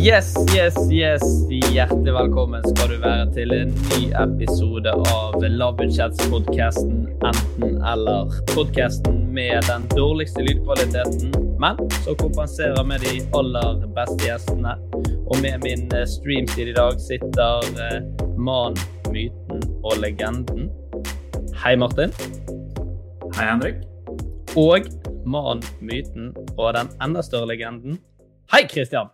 Yes, yes, yes. Hjertelig velkommen skal du være til en ny episode av lavbudsjettspodkasten Enten-eller. Podkasten med den dårligste lydkvaliteten, men som kompenserer med de aller beste gjestene. Og med min eh, streamtid i dag sitter eh, mannen, myten og legenden. Hei, Martin. Hei, Henrik. Og mannen, myten og den enda større legenden. Hei, Kristian.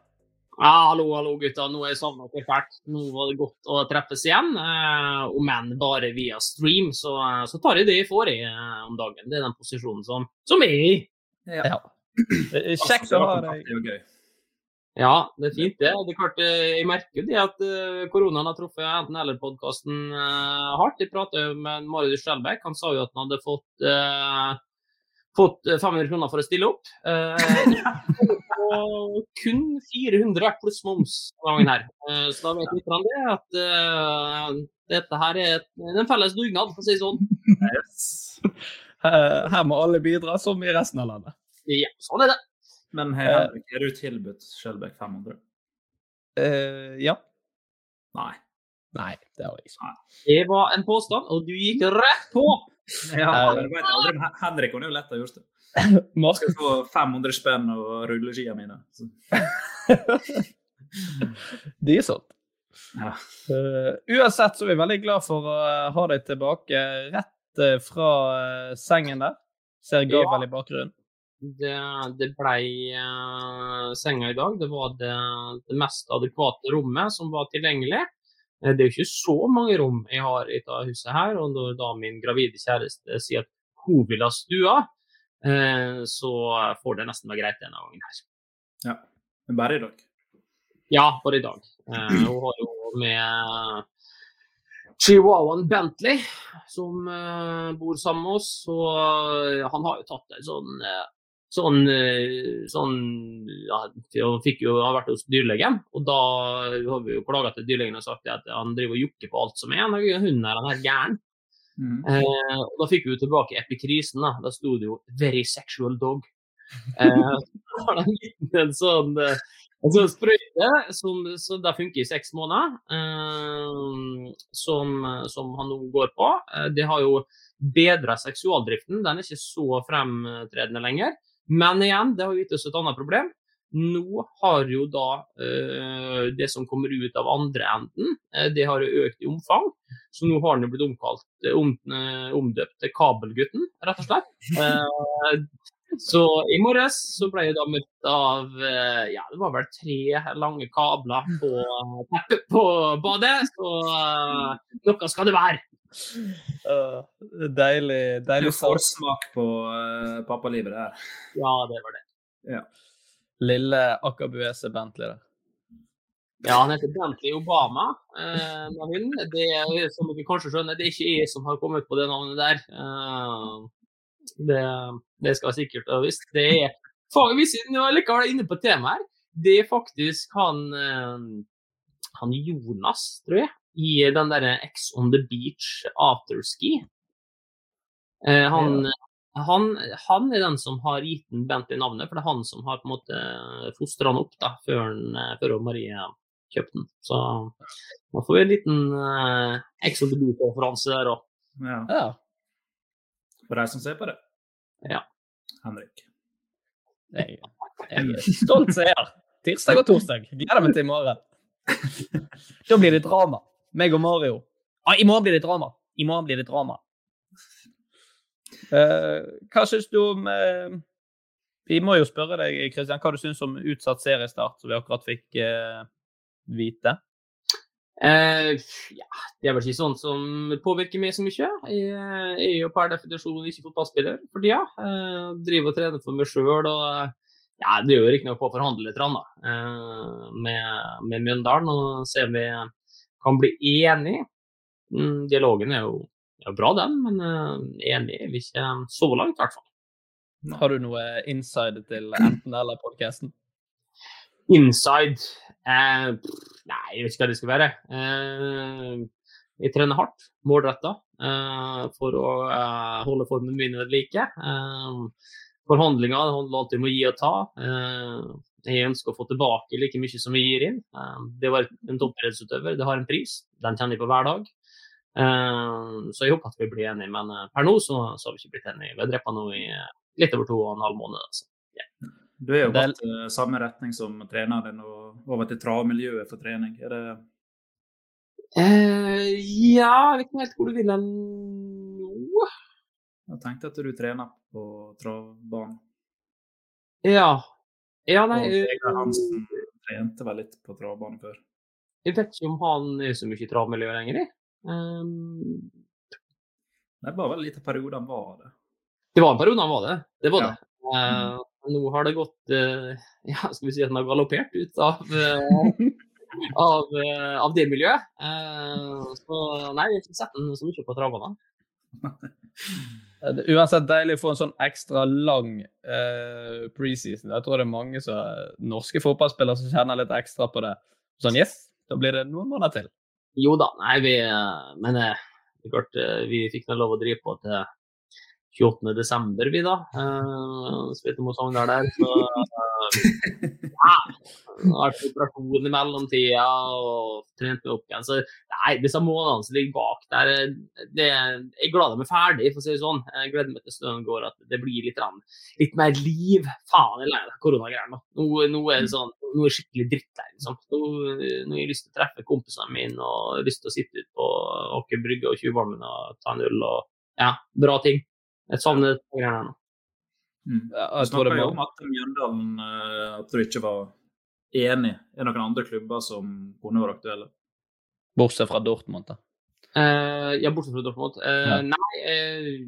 Ja, hallo, hallo gutta. Nå er jeg savna dere fælt. Nå var det godt å treffes igjen. Eh, om enn bare via stream, så, eh, så, tar jeg det jeg får i eh, om dagen. Det er den posisjonen som, som jeg er i. Ja. ja. Kjekt å ha deg. Ja, det er fint, det. Det er klart, eh, Jeg merker det at koronaen har truffet enten-eller-podkasten hardt. Jeg pratet med Marius Skjelbæk. Han sa jo at han hadde fått eh, fått 500 eh, kroner for å stille opp. Eh, og kun 400 pluss moms gangen her. Eh, så da vet vi fra det at uh, dette her er en felles dugnad, for å si det sånn. Yes. Her må alle bidra, som i resten av landet. Ja, sånn er det. Men hei, er du tilbudt Skjelbæk 500? Uh, ja. Nei. Nei, det har jeg ikke. Det var en påstand, og du gikk rett på. Ja, jeg vet aldri, Henrik kunne jo lett ha gjort det. Jeg skal få 500 spenn og rulleskia mine. De er sånn. Ja. Uh, uansett så er vi veldig glad for å uh, ha deg tilbake rett uh, fra sengen der. Ser gavel ja. i bakgrunnen. Det, det blei senga i dag. Det var det, det mest adekvate rommet som var tilgjengelig. Eh, det er jo ikke så mange rom jeg har i dette huset her, og når da min gravide kjæreste sier at hun vil ha stua, eh, så får det nesten være greit denne gangen her. Ja, men bare i dag? Ja, bare i dag. Eh, hun har jo med chihuahuaen Bentley, som bor sammen med oss. Så han har jo tatt en sånn sånn, eh, sånn ja, fikk jo, har vært hos dyrlegen, og da har vi jo klaga til dyrlegen og sagt at han driver og jokker på alt som er. Hunden her, han er gæren. Mm. Eh, og da fikk vi jo tilbake epikrisen. Da Da sto det jo 'very sexual dog'. Eh, en sånn, eh, en sånn sprøyte som, som da funker i seks måneder, eh, som, som, han nå går på. Eh, det har jo bedra seksualdriften. Den er ikke så fremtredende lenger. Men igjen, det har gitt oss et annet problem. Nå har jo da eh, det som kommer ut av andre enden, eh, det har økt i omfang. Så nå har den jo blitt omkalt, eh, om, eh, omdøpt til Kabelgutten, rett og slett. Eh, så i morges så ble jeg da møtt av eh, ja, det var vel tre lange kabler på på badet. Så noe skal det være. Uh, deilig. deilig forsmak på uh, pappalivet, det her. Ja, det var det. Ja. Lille Akabuese Bentley der. Ja, han heter Bentley Obama. Uh, det er, som dere kanskje skjønner, det er ikke jeg som har kommet på det navnet der. Uh, det, det, skal jeg sikkert ha visst. Det er hvis jeg, nå likevel er inne på temaet her, det er faktisk han, uh, han Jonas, tror jeg, i den derre X on the Beach afterski. han, han, han, er den som har gitt den Bentley navnet, for det er han som har på en måte fostra han opp da, før, han, før Marie kjøpt den. Så nå får vi en liten uh, Exodus-konferanse der òg. Ja. ja. For deg som ser på det. Ja. Henrik. Jeg, jeg er stolt seer. Tirsdag og torsdag. Gleder meg til i morgen. da blir det drama. Meg og Mario. Ah, I morgen blir det drama. I morgen blir det drama. Uh, hva syns du om uh, Vi må jo spørre deg, Kristian, hva du syns om utsatt seriestart, som vi akkurat fikk uh, vite? Ja, det er vel ikke sånn som påvirker meg så mye. Jeg er jo per definisjon ikke fotballspiller for tida. Ja. driver og trener for meg sjøl og ja, det gjør jo riktignok på å forhandle litt eh, med, med Mjøndalen og ser vi kan bli enige. Mm, dialogen er jo, er bra, den, men eh, enig er vi ikke så langt, i hvert fall. Har du noe inside til enten-eller-podkasten? Inside eh, Nei, jeg vet ikke hva det skal være. Eh, jeg trener hardt, målretta, eh, for å eh, holde formen min ved like. Eh, forhandlinger handler alltid om å gi og ta. Eh, jeg ønsker å få tilbake like mye som vi gir inn. det var en toppidrettsutøver, det har en pris. Den kjenner jeg på hver dag. så jeg håper at vi blir enige, men per nå så, så har vi ikke blitt enige. Vi har drept nå i litt over to og en halv måned. Altså. Yeah. Du har jo gått i uh, samme retning som treneren din og over til travmiljøet for trening. Er det uh, Ja, jeg vet ikke helt hvor du vil hen nå. Jeg tenkte at du trener på travbanen. Ja. Ja, nei og Vegard Hansen trente vel litt på travbane før? Jeg vet ikke om han er så mye i travmiljøet lenger. Um... Det var vel en liten periode han var det. Det var en periode han var det. Det var ja. det. Uh, nå har det gått uh, Ja, skal vi si at den har galoppert ut av, uh, av, av, det miljøet. så nei, vi har ikke sett den så mye på travene. Det er uansett deilig å få en sånn ekstra lang preseason. Jeg tror det er mange så, norske fotballspillere som kjenner litt ekstra på det. Sånn yes, da blir det noen måneder til. Jo da, nei, vi Men det er klart, vi fikk nå lov å drive på til 28. desember, vi da. Uh, spilte mot Sogndal der. Så uh, ja. Vært operasjon i mellomtida og trent meg opp igjen. Så nei, disse månedene som ligger bak der, det, jeg er glad de er ferdig, for å si det sånn. Jeg gleder meg til støen går, at det blir litt, litt mer liv. Faen, jeg er lei av koronagreiene. Nå, nå, er det sånn, nå er jeg skikkelig dritt der. Liksom. Nå, nå har jeg lyst til å treffe kompisene mine og lyst til å sitte ute på Aker Brygge og Tjuvholmen og ta en øl og ja, bra ting. Jeg savner det greiene. Mm. Jeg tror det jo om at Mjøndalen uh, at du ikke var enig. Er det noen andre klubber som kunne vært aktuelle? Bortsett fra Dortmund, da. Uh, ja, bortsett fra Dortmund. Uh, ja. Nei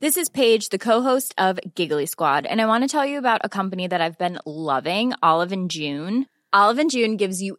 This is Paige, the co-host of Giggly Squad, and I want to tell you about a company that I've been loving, Olive and June. Olive and June gives you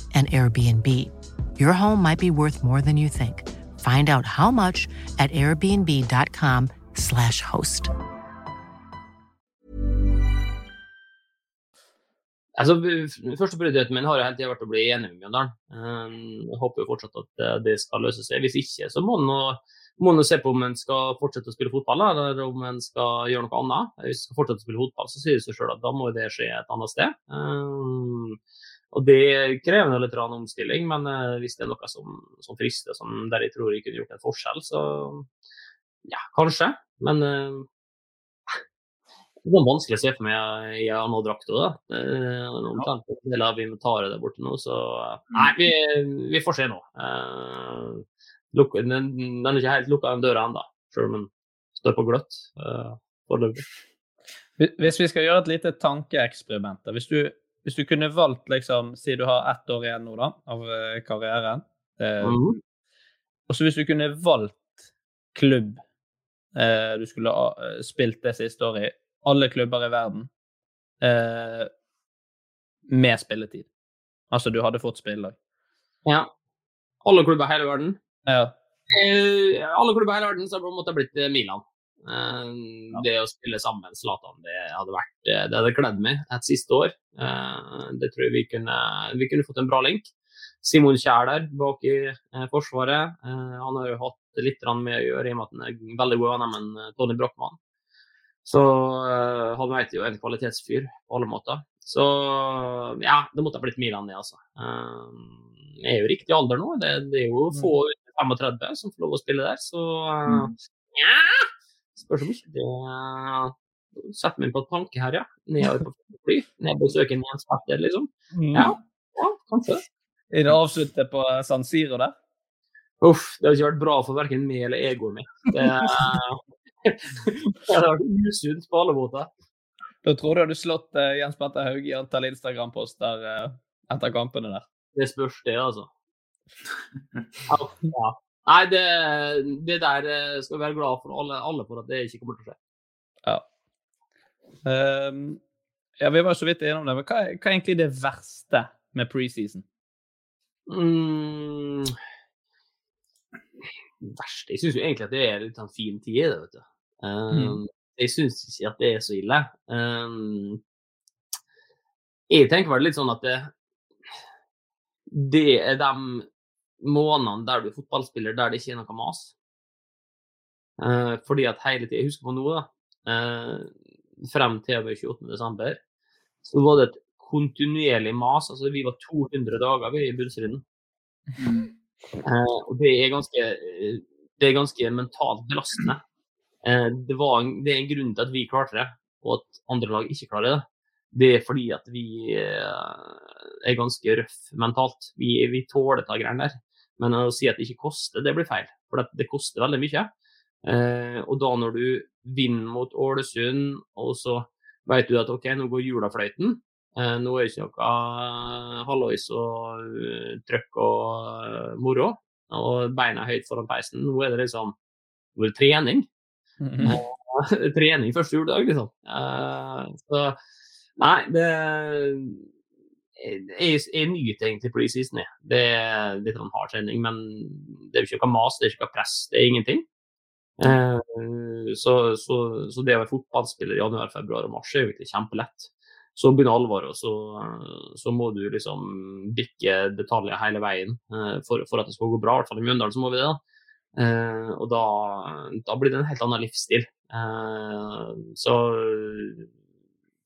an Airbnb. Your home might be worth more than you think. Find out how much at airbnb.com/slash host. Altså, første prioriteten min har hele tida vært å bli enig med Mjøndalen. Jeg håper jo fortsatt at det skal løse seg. Hvis ikke, så må en se på om en skal fortsette å spille fotball, eller om en skal gjøre noe annet. Hvis en skal fortsette å spille fotball, så sier det seg sjøl at da må det skje et annet sted. Og Det krever litt omstilling, men uh, hvis det er noe som, som frister, som der jeg tror jeg kunne gjort en forskjell, så ja, kanskje. Men uh, det er vanskelig å se for meg i en annen drakt òg. Omtrent uh, en del av inventaret der borte nå, så Nei, vi, vi får se nå. Uh, luk, den, den, er ikke helt lukka den døra ennå, selv om den står på gløtt foreløpig. Hvis vi skal gjøre et lite tankeeksperiment Hvis du hvis du kunne valgt, liksom, Si du har ett år igjen nå da, av eh, karrieren. Eh, mm. Og så hvis du kunne valgt klubb eh, du skulle ha eh, spilt det siste året i, alle klubber i verden, eh, med spilletid. Altså du hadde fått spille. Ja. Alle klubber i hele verden? Ja. Eh, alle klubber i hele verden så har det blitt Milan. Uh, det å spille sammen Zlatan, det hadde vært eh, Det hadde kledd meg et siste år. Uh, det tror jeg vi kunne, vi kunne fått en bra link. Simon Kjær der bak i Forsvaret. han har jo hatt litt med å gjøre i og med at han er veldig god venn med Tony Brochmann. Så han vet jo en kvalitetsfyr på alle måter. Så ja, det måtte ha blitt Milan, det, altså. jeg er jo riktig alder nå. Det, det er jo få under 35 som får lov å spille der, så mm. ja Spørs om ikke det setter meg på tanke her, ja. Nedover på fly. Ned besøke Jens Petter, liksom. Mm. Ja, ja, kanskje. Er det avsluttet på San Siro der? Uff, det har ikke vært bra for verken meg eller egoet mitt. Det, det har vært usunt på alle måter. Da tror du hadde slått uh, Jens Petter Haug i antall Instagram-poster uh, etter kampene der. Det spørs det, altså. Ja, ja. Nei, det, det, der eh, skal vi være glad for alle, alle, for at det ikke kommer til å skje. Ja. Um, ja, vi var så vidt innom det, men hva, hva er egentlig det verste med preseason? Mm, verste Jeg syns jo egentlig at det er litt sånn fin tid vet du. Um, mm. Jeg syns ikke at det er så ille. Um, jeg tenker vel litt sånn at det, det er de månedene der du er fotballspiller der det ikke er noe mas. Eh, fordi at hele tida husker på nå, da. Eh, frem til 28.12. så var det et kontinuerlig mas. Altså vi var 200 dager vi i Bunnstriden. Mm. Eh, og det er ganske det er ganske mentalt belastende. Eh, det, en, det, er en grunn til at vi klarte det, og at andre lag ikke klarer det. Det er fordi at vi eh, er ganske røff mentalt. Vi, vi tåler de greiene der. Men å si at det ikke koster, det blir feil. For det, koster veldig mye. Eh, og da når du vinner mot Ålesund, og så vet du at OK, nå går julafløyten, Eh, nå er det ikke noe hallois og uh, trøkk og uh, moro, og beina høyt foran peisen. Nå er det liksom nå er det trening. Mm -hmm. trening første juledag, liksom. så nei, det jeg, jeg nyter egentlig preseason. Det er litt av en hard trening, men det er jo ikke noe mas, det er ikke noe press, det er ingenting. så, så, så, det å være fotballspiller i januar, februar og mars er jo egentlig kjempelett så begynner alvoret, og så, så, må du liksom bikke detaljer hele veien eh, for, for, at det skal gå bra. I hvert fall i Mjøndalen så må vi det. Uh, og da, da, blir det en helt annen livsstil. Uh, så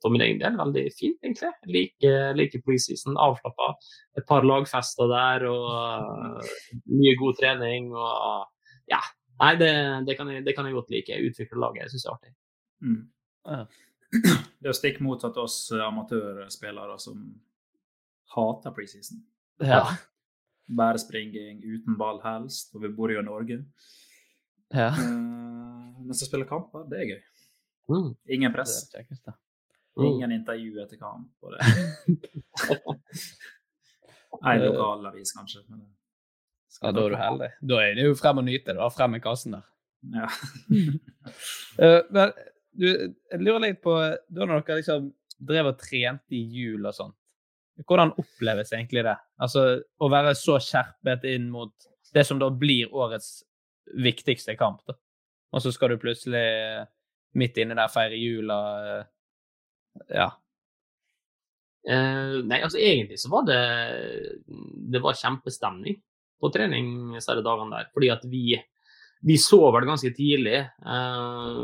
for min egen del veldig fint, egentlig. Like, like preseason, avslappa. Et par lagfester der og mye god trening. og ja, Nei, det, det, kan, jeg, det kan jeg godt like. Utvikle laget, jeg syns det er artig. Mm. Ja. Det er stikk motsatt oss amatørspillere som hater preseason. Ja. Bare springing uten ball helst, og vi bor jo i Norge. Ja. Uh, mens jeg spiller kamper, det er gøy. Mm. Ingen press. Det Mm. Ingen intervju etter kamp. Og det. Ei lokalavis, kanskje. ja, da er du heldig. Da er det jo frem og nyte. Da. Frem med kassen der. Ja. uh, men du, jeg lurer litt på Da når dere liksom drev og trente i jul og sånn, hvordan oppleves egentlig det? Altså å være så skjerpet inn mot det som da blir årets viktigste kamp, da. Og så skal du plutselig midt inne der feire jula Ja. Eh, nei, altså egentlig så var det Det var kjempestemning på trening disse dagene der. Fordi at vi, vi så vel ganske tidlig. Eh,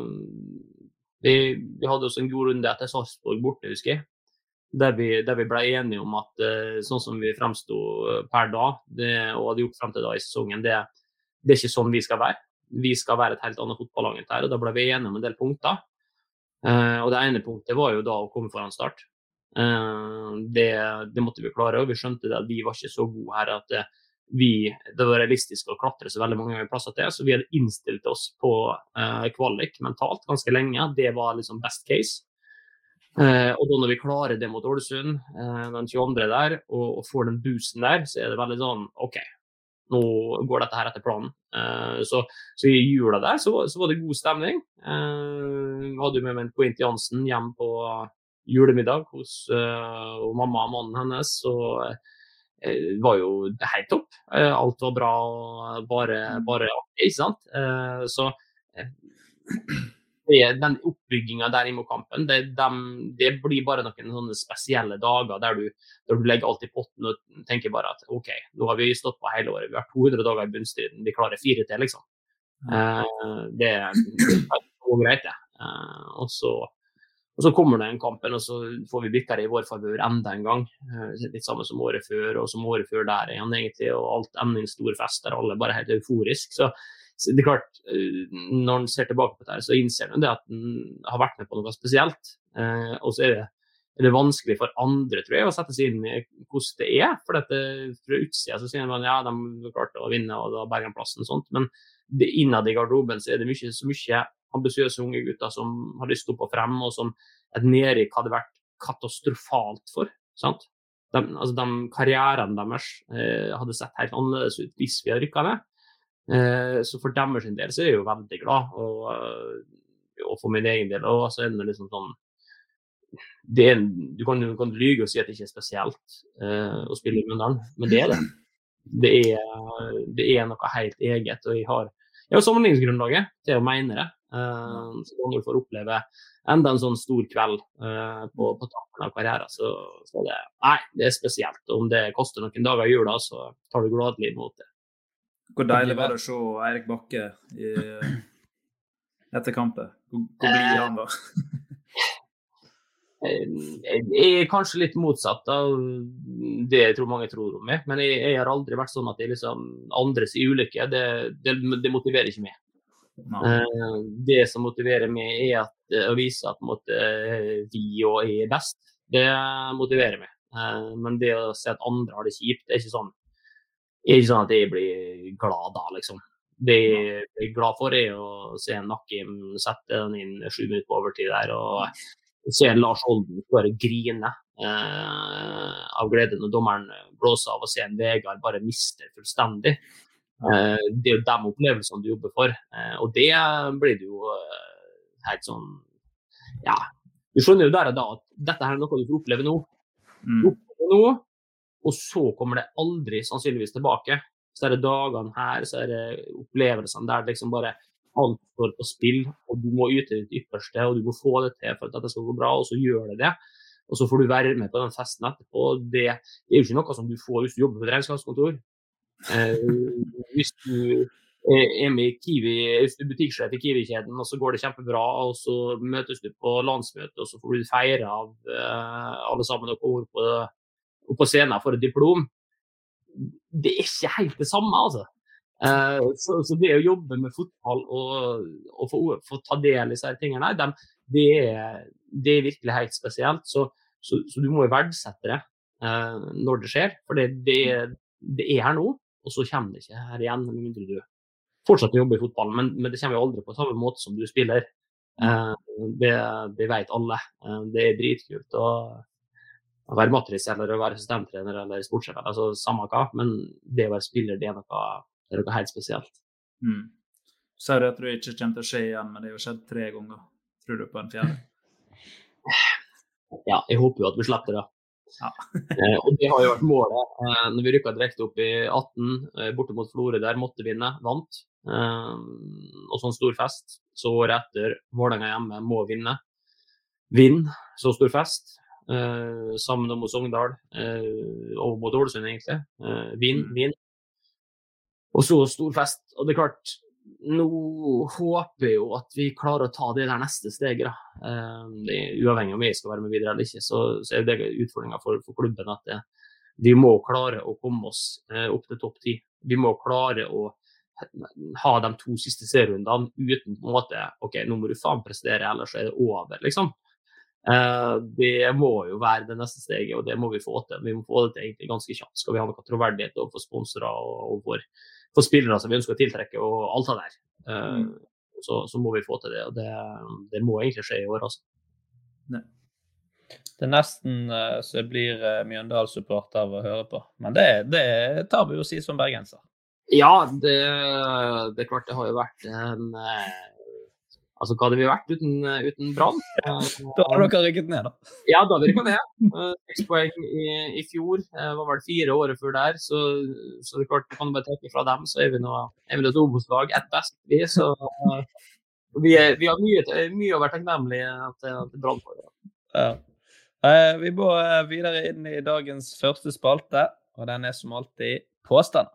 vi, vi hadde også en god runde etter Sarpsborg borte, husker jeg. Der vi, der vi, ble enige om at uh, sånn som vi fremsto eh, per da, det, og hadde gjort frem til da i sesongen, det, det, er ikke sånn vi skal være. Vi skal være et helt annet fotballag enn her. og Da ble vi enige om en del punkter. Uh, og Det ene punktet var jo da å komme foran start. Uh, det, det, måtte vi klare, og vi skjønte det at vi var ikke så gode her at vi, det var realistisk å klatre så veldig mange plasser til. Så vi hadde innstilt oss på eh, kvalik mentalt ganske lenge. Det var liksom best case. Eh, og da når vi klarer det mot Ålesund eh, den 22. der, og, og, får den boosten der, så er det veldig sånn OK, nå går dette her etter planen. Eh, så, så, i jula der så, så, var det god stemning. Eh, vi hadde jo med meg en Quint Jansen hjem på julemiddag hos og mamma og mannen hennes. og Eh, var jo helt topp. Eh, alt var bra og bare, mm. bare ikke sant. Eh, så det, den oppbygginga der mot kampen, det, de, det, blir bare noen sånne spesielle dager der du, der du legger alt i potten og tenker bare at OK, nå har vi stått på hele året, vi har 200 dager i bunnstriden, vi klarer fire til, liksom. Det, det er så greit, det. Og så og Så kommer det en kampen, og så får vi bikka det i vår favør enda en gang. Eh, litt samme som året før, og som året før der igjen, egentlig. Og alt ender i en stor fest der alle bare er helt euforisk. Så, det er klart, eh, når en ser tilbake på dette, så innser en at en har vært med på noe spesielt. Eh, og så er det, er det, vanskelig for andre, tror jeg, å sette seg inn i hvordan det er. For dette, fra utsida så sier man ja, de klarte å vinne og da berga plassen og sånt. Men det, innad i garderoben så er det mye, så mye ambisiøse unge gutter som har lyst til å og frem, og som et nedrykk hadde vært katastrofalt for. sant? De, altså de Karrieren deres eh, hadde sett helt annerledes ut hvis vi hadde rykka ned. Eh, så for deres del så er jeg jo veldig glad, og, eh, og for min egen del òg. Så er det liksom sånn er, du, kan, du kan lyge og si at det ikke er spesielt uh, å spille i Mjøndalen, men det er det. Det er, det er noe helt eget. og jeg har, har sammenligningsgrunnlaget til å mene det. Uh, så når du får oppleve enda en sånn stor kveld uh, på, på tampen av karrieren, så, så det, nei, det er spesielt. Om det koster noen dager i jula, så tar du gladelig imot det. Hvor deilig var det å se Eirik Bakke i, etter kampen? Hvor, hvor blir han da? Jeg er kanskje litt motsatt av det jeg tror mange tror om meg. Men jeg, jeg har aldri vært sånn at jeg liksom andres ulykke, det, det, det motiverer ikke meg. No. det som motiverer meg, er at, eh, å vise at måte, eh, vi og jeg er best. Det motiverer meg. Men det å se at andre har det kjipt, det er ikke sånn, ikke sånn at jeg blir glad da, liksom. Det jeg er glad for, er å se Nakim sette den inn sju minutter på overtid der, og se Lars Holden bare grine eh, av glede når dommeren blåser av å se en Vegard bare miste fullstendig. Eh, det er jo de opplevelsene du jobber for, eh, og det blir det jo eh, helt sånn Ja, du skjønner jo der og da at dette her er noe du får oppleve nå. Mm. Oppleve nå, og så kommer det aldri sannsynligvis tilbake. Så er det dagene her, så er det opplevelsene der liksom bare alt står på spill, og du må yte ditt ypperste, og du må få det til for at dette skal gå bra, og så gjør det det. Og så får du være med på den festen etterpå. Det er jo ikke noe som du får hvis du jobber på et regnskapskontor. Eh, hvis du er med i Kiwi, hvis du er butikksjef i Kiwi-kjeden, og så går det kjempebra, og så møtes du på landsmøte, og så får du feire av eh, alle sammen og kommer på, opp på scenen for et diplom. Det er ikke helt det samme, altså. Uh, så, så, det å jobbe med fotball og, og få, få, ta del i disse tingene, de, det, er, det, er, virkelig helt spesielt. Så, så, så du må jo verdsette det uh, når det skjer. For det, det, det, er her nå, og så kommer det ikke her igjen med mindre du fortsetter å jobbe i fotballen. Men, men, det kommer jo aldri på samme måte som du spiller. Uh, det, vet alle. Det er dritkult. Og, å være matris eller å være systemtrener eller sportssjef, altså samme hva, men det å være spiller, det er noe det er noe helt spesielt. Mm. Sa du at du ikke kommer til å skje igjen, men det har jo skjedd tre ganger. Tror du på en fjerde? Ja, jeg håper jo at vi slipper det. Ja. eh, og det har jo vært målet. Eh, når vi rykka direkte opp i 18, eh, borte mot Florø der, måtte vinne, vant. Eh, og sånn stor fest. Så året etter, Vålerenga hjemme må vinne. Vinn, så stor fest. Eh, sammen mot Sogndal, eh, og mot Ålesund egentlig. vinn, vin, vin. Og så stor fest. Og det er klart, nå håper jeg jo at vi klarer å ta det der neste steget. da. Eh, det er uavhengig om jeg skal være med videre eller ikke, så, så er det utfordringa for, for, klubben at det, vi må klare å komme oss eh, opp til topp ti. Vi må klare å ha de to siste serierundene uten på en måte OK, nå må du faen prestere, ellers er det over, liksom. Uh, det må jo være det neste steget, og det må vi få til. Vi må få det til egentlig ganske kjapt. Skal vi ha noe troverdighet overfor sponsorer og overfor for spillere som vi ønsker å tiltrekke, og alt det der. mm. så, så, må vi få til det. Og det, det må egentlig skje i år, altså. Ne. Det er nesten uh, så jeg blir Mjøndalen-supporter av å høre på. Men det, det tar vi jo å si som bergenser. Ja, det, det, er klart det har jo vært en Altså, hva hadde vi vært uten, uten Brann? da har dere rykket ned, da? Ja, da hadde vi rykket ned. Seks poeng i, i, fjor. Det var vel fire året før der. Så, så det er klart, kan du bare trekke fra dem, så er vi nå et Obos-lag, ett best. Vi, så vi, er, vi, har mye, mye å være takknemlige til, til Brann for. Ja. Eh, vi må videre inn i dagens første spalte, og den er som alltid påstander.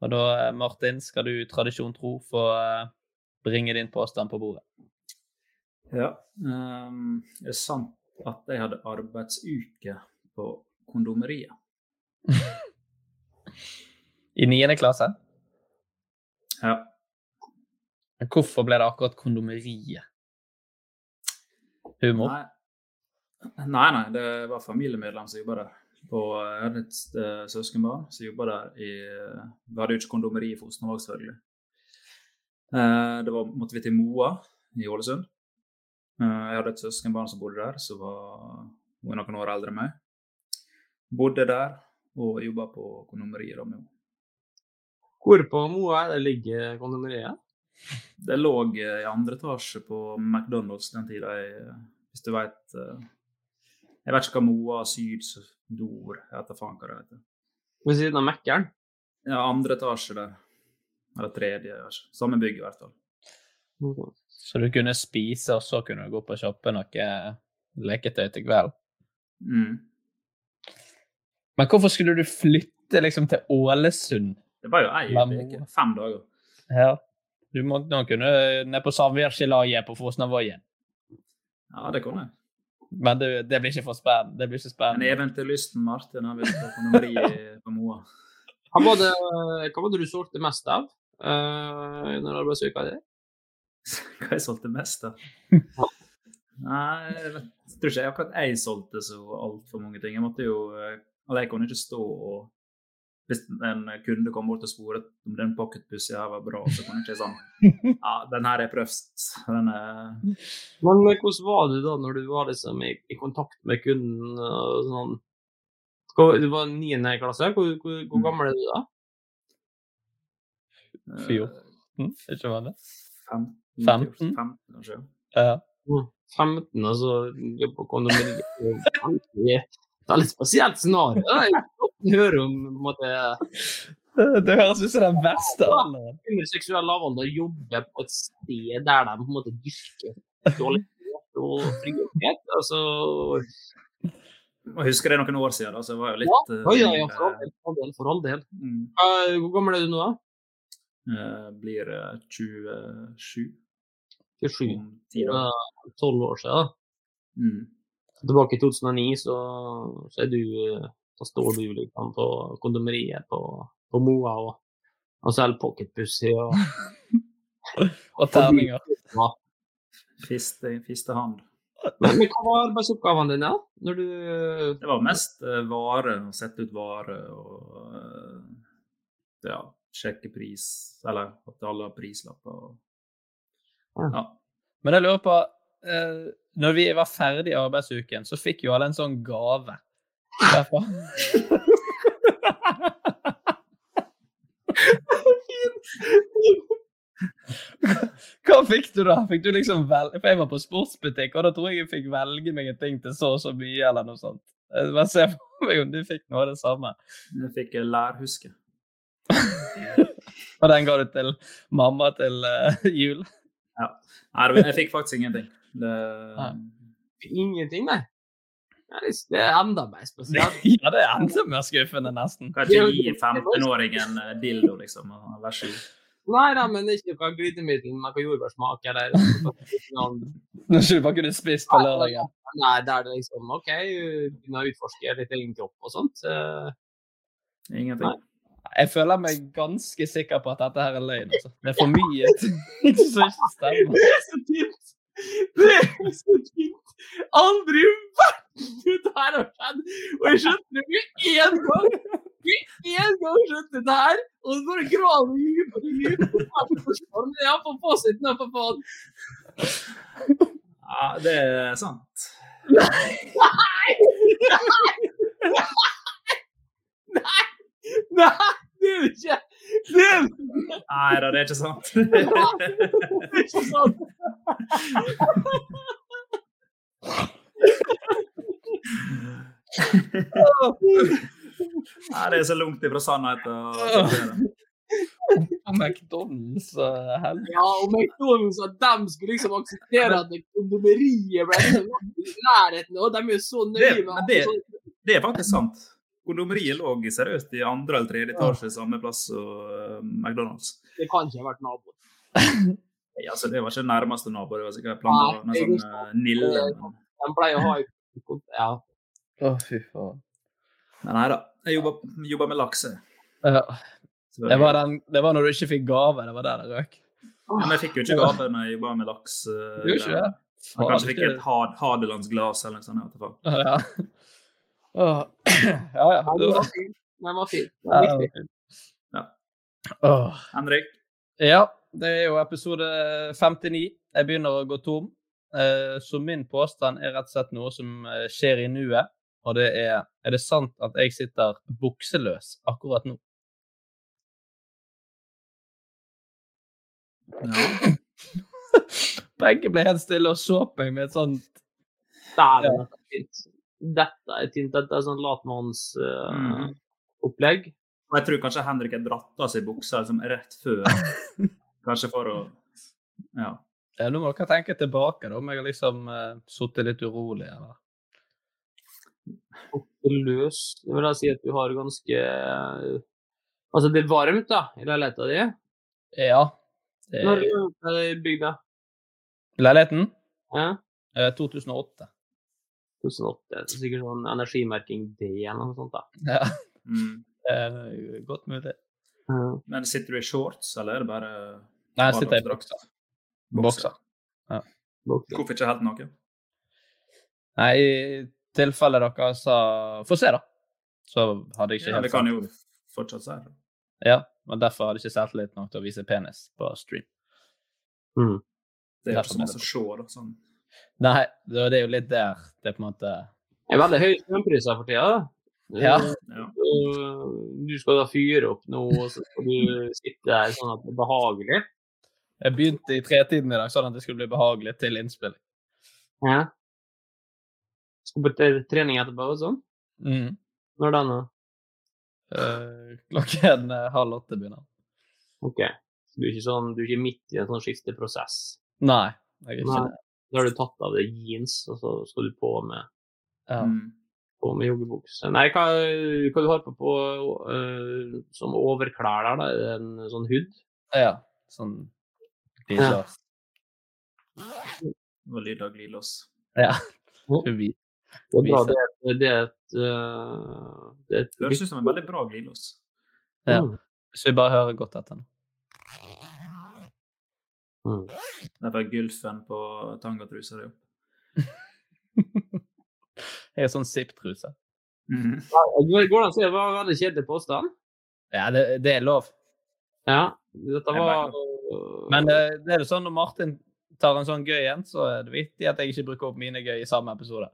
Og da, eh, Martin, skal du tradisjon tro få eh, bringe din påstand på bordet. Ja. Um, det er sant at jeg hadde arbeidsuke på kondomeriet. I niende klasse? Ja. Men hvorfor ble det akkurat kondomeriet? Humor? Nei, nei, nei det var familiemedlem som jobba der. På, jeg hadde et uh, søskenbarn som jobba der i Vi hadde jo ikke kondomeri i Fosnavåg, selvfølgelig. Uh, det var, måtte vi til Moa i Ålesund. Uh, jeg hadde et søskenbarn som bodde der, som var hun er noen år eldre enn meg. Bodde der og jobba på kondomeriet med henne. Hvor på Moa er det ligger kondomeriet? Det lå i andre etasje på McDonald's den tida, hvis du veit Jeg vet ikke hva Moa Syd Dor, jeg vet da faen hva det heter. Ved siden av Mækkern? Ja, andre etasje der. Eller tredje. Samme bygg, i hvert fall. Mm. Så du kunne spise, og så kunne du gå på og kjøpe noe leketøy til kveld? Mm. Men hvorfor skulle du flytte liksom til Ålesund? Det var jo ei uke. Fem dager. Ja. Du måtte nå kunne ned på samvirkelaget på Fosnavågen. Ja, det kunne jeg. Men det, det, blir ikke for spennende. Det blir ikke spennende. Men eventyrlysten Martin han vil på nummeri på Moa. Hva var, det, hva var det du solgte mest av uh, under arbeidsuka di? Hva jeg solgte mest av? Nei, jeg, vet, tror ikke jeg akkurat jeg solgte så altfor mange ting. Jeg måtte jo Eller jeg kunne ikke stå og hvis en kunde kom bort og sporet om den pocketpussen her var bra, så kunne jeg ikke sånn Ja, den her er prøvd. Den er Men hvordan var du da når du var liksom i, i kontakt med kunden? og sånn? Du var niende klasse. Hvor, hvor, hvor gammel er du da? Fjorten, ikke var det? 15, 15? 15 kanskje. Ja. Mm, 15, og så jobbe på kondomeri. Det er litt spesielt scenario. Jeg kan høre om på en måte, Det høres ut som den verste alderen. under seksuell lavalder jobber på et sted der de på en måte dyrker seksualitet og frihet. Altså, Jeg husker det noen år siden, da, så jeg var jo litt eh, ja, ja, ja, for all del. For all del, for all del. Mm. Uh, hvor gammel er du nå, da? Uh, blir eh, 27 27? om ti år. Eh, 12 år siden. da. Mm. Tilbake i 2009 så, så er du så står du liksom på kondomeriet på, på Moa og, og selger pocketpussy og Og terninger. Fiste, fiste hand. Men, men hva var arbeidsoppgavene dine? Når du Det var mest uh, vare, å sette ut vare og uh, ja, sjekke pris, eller at alle har prislapper. og- Ja. Men jeg lurer på eh, Når vi var ferdig i arbeidsuken, så fikk jo alle en sånn gave. derfra. Hva fikk du da? Fikk du liksom vel... For jeg var på sportsbutikk, og da tror jeg jeg fikk velge meg en ting til så og så mye, eller noe sånt. Bare se for meg om du fikk noe av det samme. Jeg fikk lærhuske. Og den ga du til mamma til uh, jul. Ja. Nei, jeg fikk faktisk ingenting. Det, Ingenting, nei? Nei, det- Det er enda mer spesielt. Ja, det er enda mer skuffende, nesten. kan ikke gi 15-åringen eh, dildo, liksom. Vær så god. Nei da, men ikke fra glidemiddel med noe jordbærsmak eller Når du bare kunne spist på lørdagen. Nei, der det liksom OK, begynne å utforske litt egen kropp og sånt. Ingenting. Jeg føler meg ganske sikker på at dette her er løgn. Altså. Det er for mye som ikke stemmer. Det er så tynt! Aldri i verden det her har skjedd! Og jeg skjønte det med én gang! Med én gang skjønte det her! Og så bare graver jeg dypere og dypere. Men jeg har fått fasiten for faen. Ja, det er sant. Nei! Nei! Nei! Nei! Det er det ikke! Nei da, det er ikke sant. Det er ikke sant! Nei, det er så langt ifra sannheten. og- McDonald's uh, helvete. Ja, og McDonald's at de skulle liksom akseptere at kondomeriet ble liksom i nærheten, og de er jo så nøye med det, det, det er faktisk sant. Kondomeriet lå seriøst i andre eller tredje etasje samme plass som eh, McDonald's. Det kan ikke ha vært naboen. Ja, altså, det var ikke nærmeste nabo, det var sikkert planta med Nei, sånn uh, nille. De pleier å ha i Ja. Å, fy faen. Men nei da, jeg jobba, med laks. Ja. Det var, den, det var når du ikke fikk gave. Det var der det røk. Ja, Men jeg fikk jo ikke gave når jeg jobba med laks. eh, Du ikke det? Jeg Faen, kanskje fikk et had, Hadelandsglass eller noe sånt. Ja. Åh. Ja, ja. Det Den var, fin. Den var fin. Den ja, oh. det. Henrik? Ja, det er jo episode 59. Jeg begynner å gå tom. Eh, Så min påstand er rett og slett noe som eh, skjer i nuet. Og det er Er det sant at jeg sitter bukseløs akkurat nå? Ja. Begge ble helt stille og så på meg med et sånt Der, Ja. var fint. Dette er tynt. Dette er sånn latmannsopplegg. Uh, Og jeg tror kanskje Henrik har dratt av seg buksa liksom, rett før. Kanskje for å Ja. Ja, Nå må dere tenke tilbake, da, om jeg har liksom uh, sittet litt urolig. eller? løs. Det vil da si at du har ganske Altså, det er varmt, da, i leiligheta di. Ja. Det Når er det bygd, da? leiligheten? Ja? Eh, 2008. 2008. Det er sikkert sånn energimerking D eller noe sånt, da. Ja. Mm. Eh, godt mulig. Men sitter du i shorts, eller er det bare Nei, jeg sitter i bokser. Bokser. Ja. Hvorfor ikke helt naken? Nei, i tilfelle dere sa Få se, da. Så hadde jeg ikke Ja, helt det kan jo fortsatt si det. Ja, men derfor hadde jeg ikke selvtillit nok til å vise penis på stream. Mm. Det er jo ikke så masse å se, da. Sånn. Nei, det er jo litt der det på en måte Det er veldig høye strømpriser for tida. da. Ja. Ja. Eh, Du skal da fyre opp nå, og så skal du sitte der sånn at det er behagelig. Jeg begynte i tretiden i dag sånn at det skulle bli behagelig til innspilling. Ja. Skal på trening etterpå og sånn? Mm. Når da nå? Eh, klokken eh, halv åtte begynner. OK. Så du er ikke, sånn, du er ikke midt i en sånn skifteprosess? Nei, jeg er ikke Nei. det. Da har du tatt av deg jeans, og så skal du på med, Ja. På med joggebukse. Nei, hva, hva du har på, på uh, som overklær der, da? En sånn hud? ja. Sånn glidelås. Det var lyd av glidelås. Ja. Forbi. Det er bra. Det er, det er et, det et Det høres ut som en veldig bra glidelås. Ja. Mm. Hvis vi bare hører godt etter nå. Mm. Derfor er gylfen på tangatrusa di. Jeg er sånn zipp-truse. Mm. Går det an å si det var en veldig kjedelig påstand? Ja, det, det er lov. Ja. Dette var Men det, det er jo sånn når Martin tar en sånn gøy en, så er det viktig at jeg ikke bruker opp mine gøy i samme episode.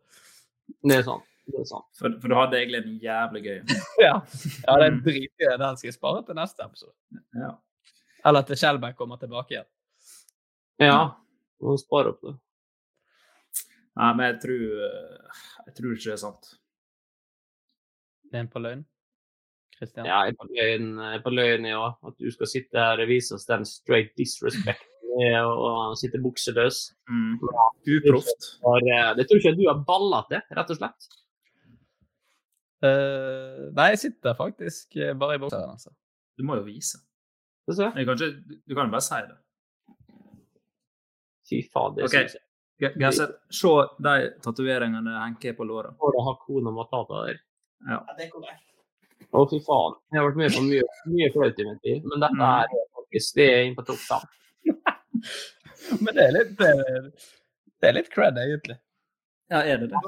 Det er sant. Det er sant. For, for du hadde egentlig en jævlig gøy. Ja, ja det er dritgøy. Den skal jeg spare til neste episode. Ja. Eller til Skjelberg kommer tilbake igjen. Ja. Må spare opp det. Nei, men jeg tror, eh, jeg tror ikke det er sant. Det er en på løgn. Kristian? Ja, jeg er på løgn, jeg er på løgn ja. At du skal sitte her og vise oss den straight disrespect med å sitte bukseløs. Mm. Uproft. Det tror ikke jeg du har balla til, rett og slett. Uh, nei, jeg sitter faktisk bare i bokseren, altså. Du må jo vise. Jeg kan ikke, du kan jo bare si det. Fy faen, det okay. syns jeg. G- Gasset, se de tatoveringene Henke har på låra. Får det kona Matata der. Ja. Å, fy faen. Jeg har vært med på mye, mye flaut i min tid, men dette Mm. er faktisk det er inn på topp fem. Men det er litt, eh, det er litt cred, egentlig. Ja, er det det?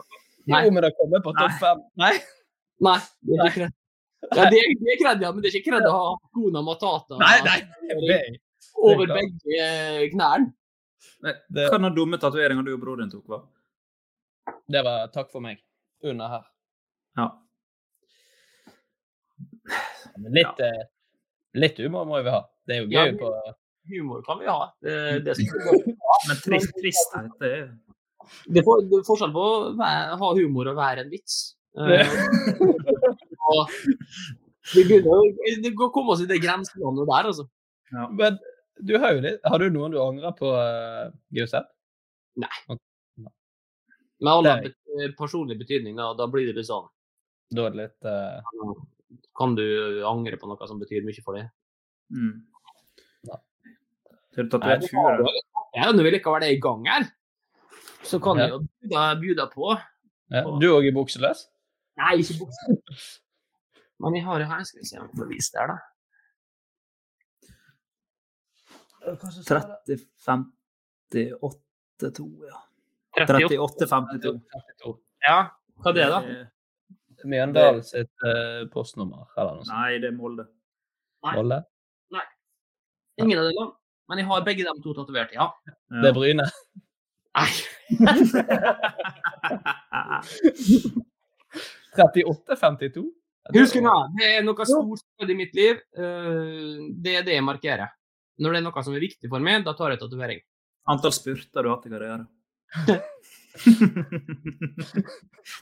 Nei. Jo, men det kommer på topp fem. Nei. Nei, det er ikke kred. Ja, det, er, det er kred, ja, men det er ikke kred å ha kona Matata Nei, nei. Det, over det er begge knærne. Nei, Det- Hva den dumme tatoveringa du og broren din tok, var? det var takk for meg. Under her. Ja. Men litt, eh, litt humor må vi ha. Det er jo gøy ja, på Humor kan vi ha. Det, det, skal vi ha. Men trist, tristhet, det er det, er det er forskjell på å være, ha humor og være en vits. Uh, og vi begynner å komme oss i det grenselandet der, altså. Men du har jo litt Har du noen du angrer på, uh, Gauseth? Men alle har bet- personlig betydning, da, da blir det litt sånn Da er det litt uh... Kan du angre på noe som betyr mye for deg? mm. Ja. Har du tatovert fure? Ja, når være er i gang her, så kan Ja. jeg jo by deg på. ja. Du òg i bukseløs? Nei, ikke bukseløs. Men jeg har det her. Skal vi se om jeg får vise det her, da. 30, 58, 2, ja. 38. 38, 52. 52. Ja, hva er det, da? Mjøndal Mjøndalen sitt eh, postnummer, eller noe sånt. Nei, det er Molde. Nei. Molde? Ingen av delene. Men jeg har begge de to tatovert, ja. Ja. Det er Bryne. Nei. 38-52? Husk nå, det er noe stort i mitt liv. eh, Det er det jeg markerer. Når det er noe som er viktig for meg, da tar jeg tatovering. Antall spurter du har hatt i karriere?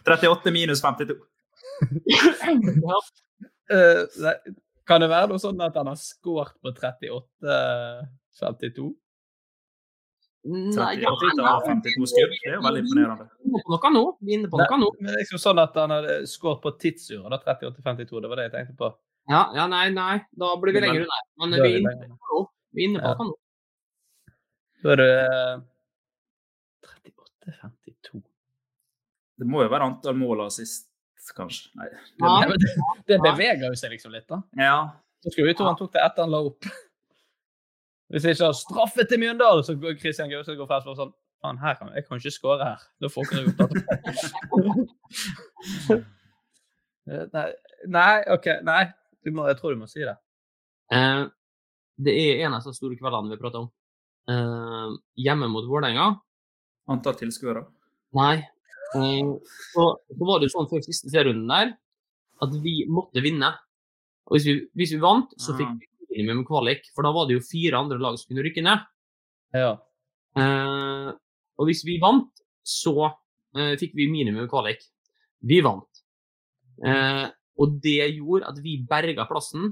38 minus 52. Ja. uh, nei, kan det være noe sånn at han har skåret på 38-52? Nei, 38 ja, av 52 skudd. Det er jo veldig imponerende. Vi er inne på noe nå. Vi er inne på noe nå. Men det er liksom sånn at han hadde skåret på tidsuret, da 38-52. Det var det jeg tenkte på. Ja, ja, nei, nei. Da blir vi lenger unna. Men vi er inne på noe. Vi er inne på Ja. nå. Da er det eh, 38-52. Det må jo være antall mål av sist, kanskje. Nei. Ja. Det, det beveger jo seg liksom litt, da. Ja. Så skulle vi tro han tok det etter han la opp. Hvis jeg ikke har straffe til Mjøndalen, så går Christian Gauseth går fast og sånn Faen, her kan jeg kan ikke skåre her. Da får ikke jeg det. Eh, nei, OK. Nei. du må, jeg tror du må si det. Eh, det er en av de store kveldene vi prater om. Eh, hjemme mot Vålerenga. Antall tilskuere? Nei. Eh, så, så var det jo sånn før siste serierunden der at vi måtte vinne. Og hvis vi, hvis vi vant, så fikk vi minimum kvalik. For da var det jo fire andre lag som kunne rykke ned. Ja. Eh, og hvis vi vant, så eh, fikk vi minimum kvalik. Vi vant. Eh, og det gjorde at vi berga plassen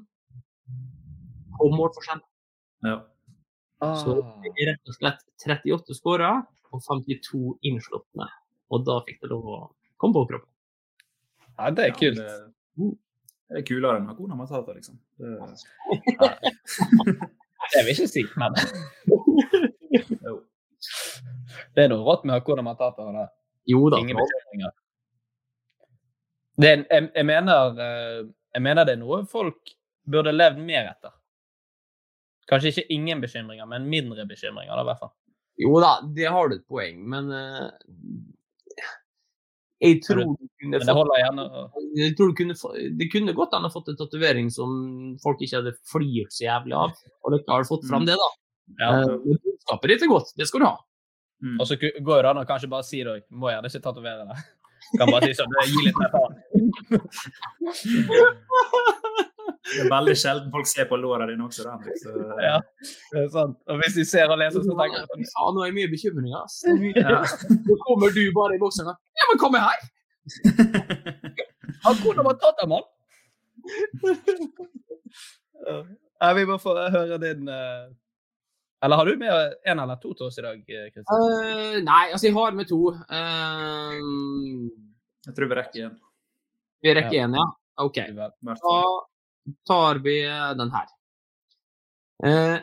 på målforskjell. Ja. Så det er rett og slett 38 skåra og 52 innslupne. Og da fikk det lov å komme på kroppen. Ja, det er kult. Det, det er kulere enn Hakuna Matata, liksom. Det, Det vil jeg ikke si, men jo. Det er noe rått med Hakuna Matata. og det. Jo da. Ingen bekymringer. Er, jeg, jeg, eh, jeg mener det er noe folk burde levd mer etter. Kanskje ikke ingen bekymringer, men mindre bekymringer, da, i hvert fall. Jo da, det har du et poeng, men uh, jeg tror du, du kunne Men det holder gjerne jeg tror du kunne, Det kunne godt hende fått en tatovering som folk ikke hadde flirt så jævlig av, og dere har fått fram det, da. ja. Uh, Men budskapet ditt er godt, det skal du ha. mm. Og så går det an å kanskje bare si det òg. Må gjerne ikke tatovere det. Kan bare si sånn. Gi litt mer faen. Det er veldig sjelden folk ser på låra dine også. Den, så... Ja, det er sant. Og hvis de ser og leser, så tenker sånn Ja, nå er det mye bekymringer. ass. Ja. Så kommer du bare i boksen og Ja, men kom her! Han kunne bare tatt en mann! Ja, vi må få høre din eh, Eller har du med en eller to til oss i dag, eh, Kristian? Uh, nei, altså jeg har med to. Uh... Jeg tror vi rekker én. vi rekker én, ja. OK. i hvert Da. Tar vi den her. Eh,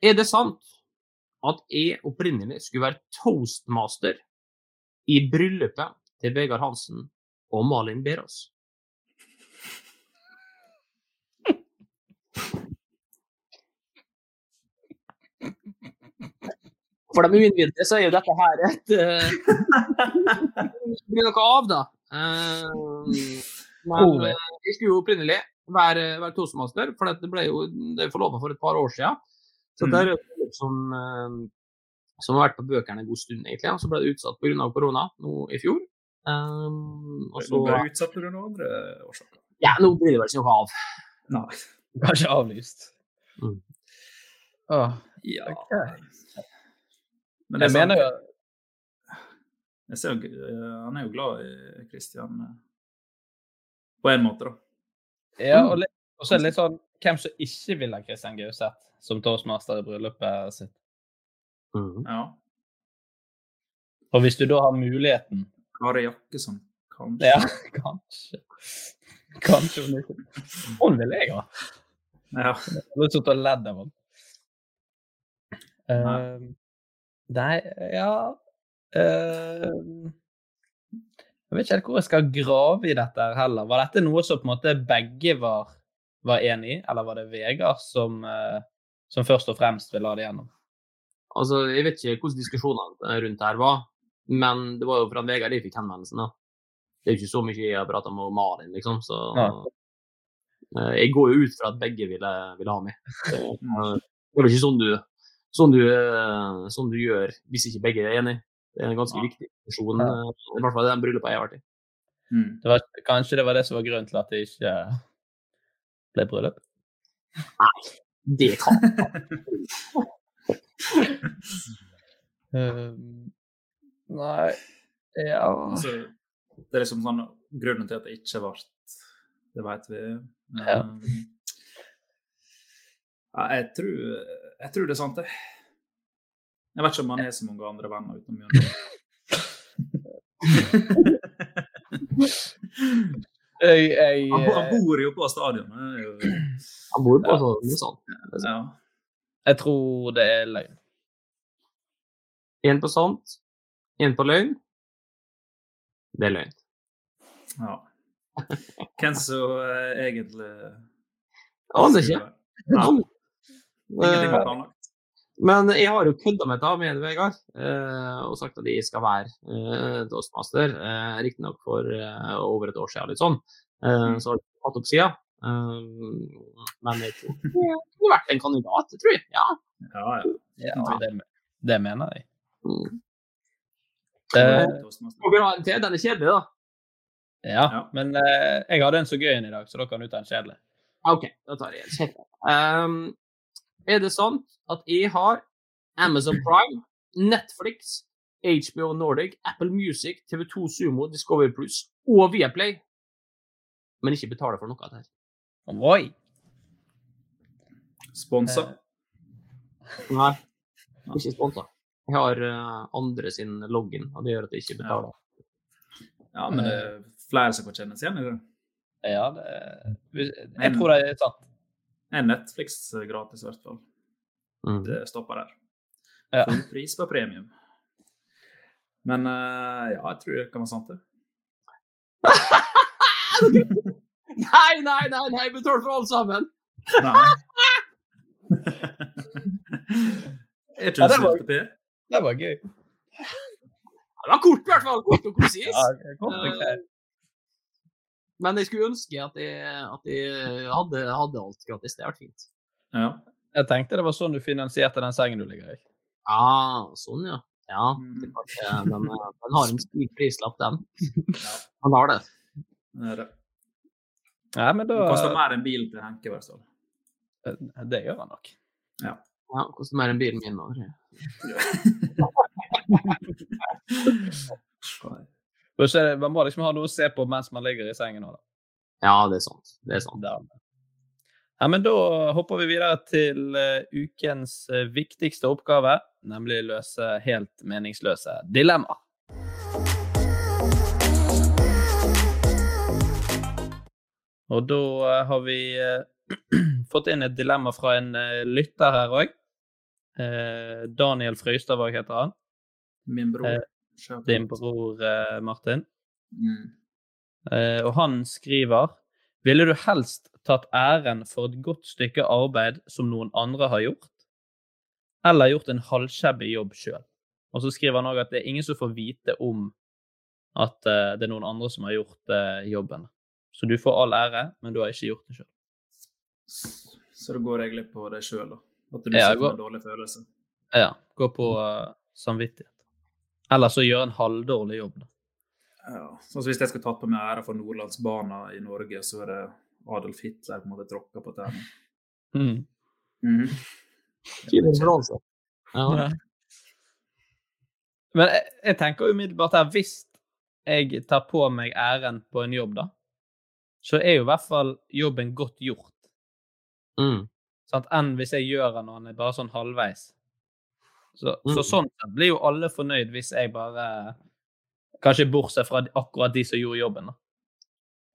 er det sant at jeg opprinnelig skulle være toastmaster i bryllupet til Vegard Hansen og Malin Berås? For de uinnvidde så er jo dette her et uh, Det blir noe av, da. Eh, men jeg skulle jo opprinnelig være, være toastmaster, for det ble jo det forlova for et par år siden. Så Mm. det er et som, eh, som har vært på bøkene en god stund, egentlig. Og så ble det utsatt pga. korona nå i fjor. Um, og så, ble det utsatt pga. andre årsaker. ja, nå blir det vel ikke noe av. Nei. Kanskje avlyst. Mm. Åh, Ja. Okay. Men det er Jeg mener jo Jeg ser, jo- eh, han er jo glad i Christian eh, på en måte, da. Ja, og, litt, og så er det litt sånn Hvem som ikke vil ha Christian Gauseth som toastmaster i bryllupet sitt? Mm. Ja. Og hvis du da har muligheten Kari Jakkesson, kanskje. Ja, kanskje. Kanskje hun ikke Hun vil jeg ha. Ja. Jeg har sittet og ledd av henne. Nei. Uh, nei, ja uh, Jeg vet ikke helt hvor jeg skal grave i dette heller. Var dette noe som på en måte begge var, var enig i, eller var det Vegard som, eh, som først og fremst ville ha det gjennom? Altså, jeg vet ikke hvordan diskusjonene rundt her var, men det var jo fra Vegard jeg fikk henvendelsen. da. Det er jo ikke så mye jeg har prata med Malin, liksom, så ja. Jeg går jo ut fra at begge ville, ville ha meg. Det, eh, er jo ikke sånn du, sånn, du, eh, sånn du gjør hvis ikke begge er enige. Det er en ganske Ja. viktig funksjon, Ja. eh, i hvert fall i den bryllupet jeg har vært i. Mm. Det var, kanskje det var det som var grunnen til at det ikke ble bryllup? Det kan Um, nei Ja Altså, det er liksom sånn Grunnen til at det ikke ble Det vet vi. Ja. Um, ja, jeg, tror, jeg tror det er sant, det. Jeg vet ikke om han er så mange andre venner utenom Mjøndalen. jeg, jeg, Han, han bor jo på stadionet. jo- Han bor på stadionet, ja. sant. Ja. jeg tror det er løgn. Én på sant, én på løgn. Det er løgn. ja. Hvem som eh, egentlig Aner ikke. Ja. Ingenting var Eh, planlagt. Men jeg har jo kødda meg da med Vegard eh, og sagt at jeg skal være eh, toastmaster. Eh, Riktignok for over et år siden, litt sånn. Så har det tatt opp sida. Men jeg tror det kunne vært en kandidat, tror jeg. Ja. Ja, ja. Ja, det, det mener jeg. Mm. Det, vi ha en til? Den er kjedelig, da. ja, men eh, jeg hadde en så gøy en i dag, så da kan du ta en kjedelig. OK, da tar jeg en kjedelig. Um, er det sant at jeg har Amazon Prime, Netflix, HBO Nordic, Apple Music, TV2 Sumo, Discovery Plus og Viaplay, men ikke betaler for noe av det her? Oi! Sponsa? Nei, ikke sponsa. Jeg har eh, andre sin login, og det gjør at jeg ikke betaler. Ja, men det er flere som får seg igjen i det. Ja, det Jeg tror det er sant. Er Netflix gratis, i hvert fall. Mm. Det stopper der. Ja. Full pris på premium. Men uh, ja, jeg tror det kan være sant, det. Nei, nei, nei, nei, betal for alle sammen! Nei. er ikke Ja, det var- det? Det var gøy. Det var kort, i hvert fall. Kort og konsis. Ja, kort og greit. Eh, Men jeg skulle ønske at jeg, at jeg hadde, hadde alt gratis. Det hadde vært fint. Ja. Jeg tenkte det var sånn du finansierte den sengen du ligger i. Ja, sånn, ja. Ja, Mm. det eh, den, eh, den har en stor prislapp, den. Han har det. Det det. Ja, men Det koster da mer enn bilen til Henke, i hvert fall. Det gjør han nok. Ja. Ja, det koster mer enn bilen min. nå, tror Man må liksom ha noe å se på mens man ligger i sengen. også, da. Ja, det er sant. Det er sant. Ja, men Da hopper vi videre til eh, ukens eh, viktigste oppgave, nemlig løse helt meningsløse dilemmaer. Og da eh, har vi fått inn et dilemma fra en lytter her òg. Daniel Frøystadvåg heter han. Min bror. Din bror eh, Martin. Mm. Eh, og han skriver Ville du helst tatt æren for et godt stykke arbeid som noen andre har gjort, eller gjort en halvshabby jobb sjøl? Og så skriver han òg at det er ingen som får vite om at eh, det er noen andre som har gjort jobben. Så du får all ære, men du har ikke gjort det sjøl. Så da går jeg litt på deg sjøl, da. At du Ja, sitter med en dårlig følelse. Ja, Går på uh, samvittighet. Eller så gjøre en halvdårlig jobb. Ja. Sånn Hvis jeg skulle tatt på meg æra for Nordlandsbana i Norge, så er det Adolf Hitler på en måte tråkka på tærne. Mm. Mm. Fin referanse. Ja. Men jeg, jeg tenker umiddelbart her, hvis jeg tar på meg æren på en jobb, da, så er jo i hvert fall jobben godt gjort. Mm. Sånn, Enn hvis jeg gjør den og den er bare sånn halvveis. Så, Mm. så sånn sett blir jo alle fornøyd hvis jeg bare Kanskje bortsett fra akkurat de som gjorde jobben, da.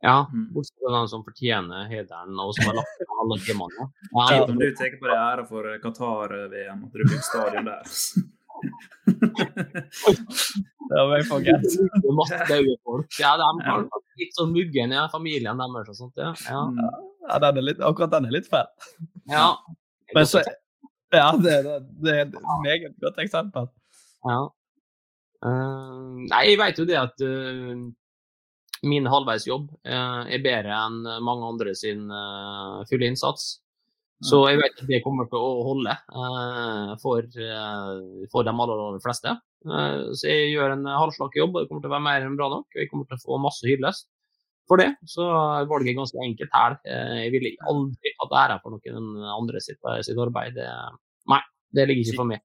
Ja, Mm. bortsett fra den som fortjener hederen, og som har lagt ned alle timene. Ja, Ja, men du tar på deg æra for eh, Qatar-VM, at du bygde stadion der. Det var jeg forget. det daue folk. Ja, de har litt sånn muggen i familien deres og sånt. Ja. Ja. Ja, den er litt, akkurat den er litt feil. ja. Men så Ja, det, det, det er et meget godt eksempel. Ja. Uh, nei, jeg vet jo det at uh, min halvveisjobb uh, er bedre enn mange andre sin fulle innsats. Så jeg vet at det kommer til å holde for, for de aller, aller fleste. Så jeg gjør en halvslakk jobb, og det kommer til å være mer enn bra nok. Jeg kommer til å få masse hyllest for det. Så valget er ganske enkelt her. Eh, jeg ville aldri hatt æra for noen andre sitt, sitt arbeid. Det, nei, det ligger ikke for meg.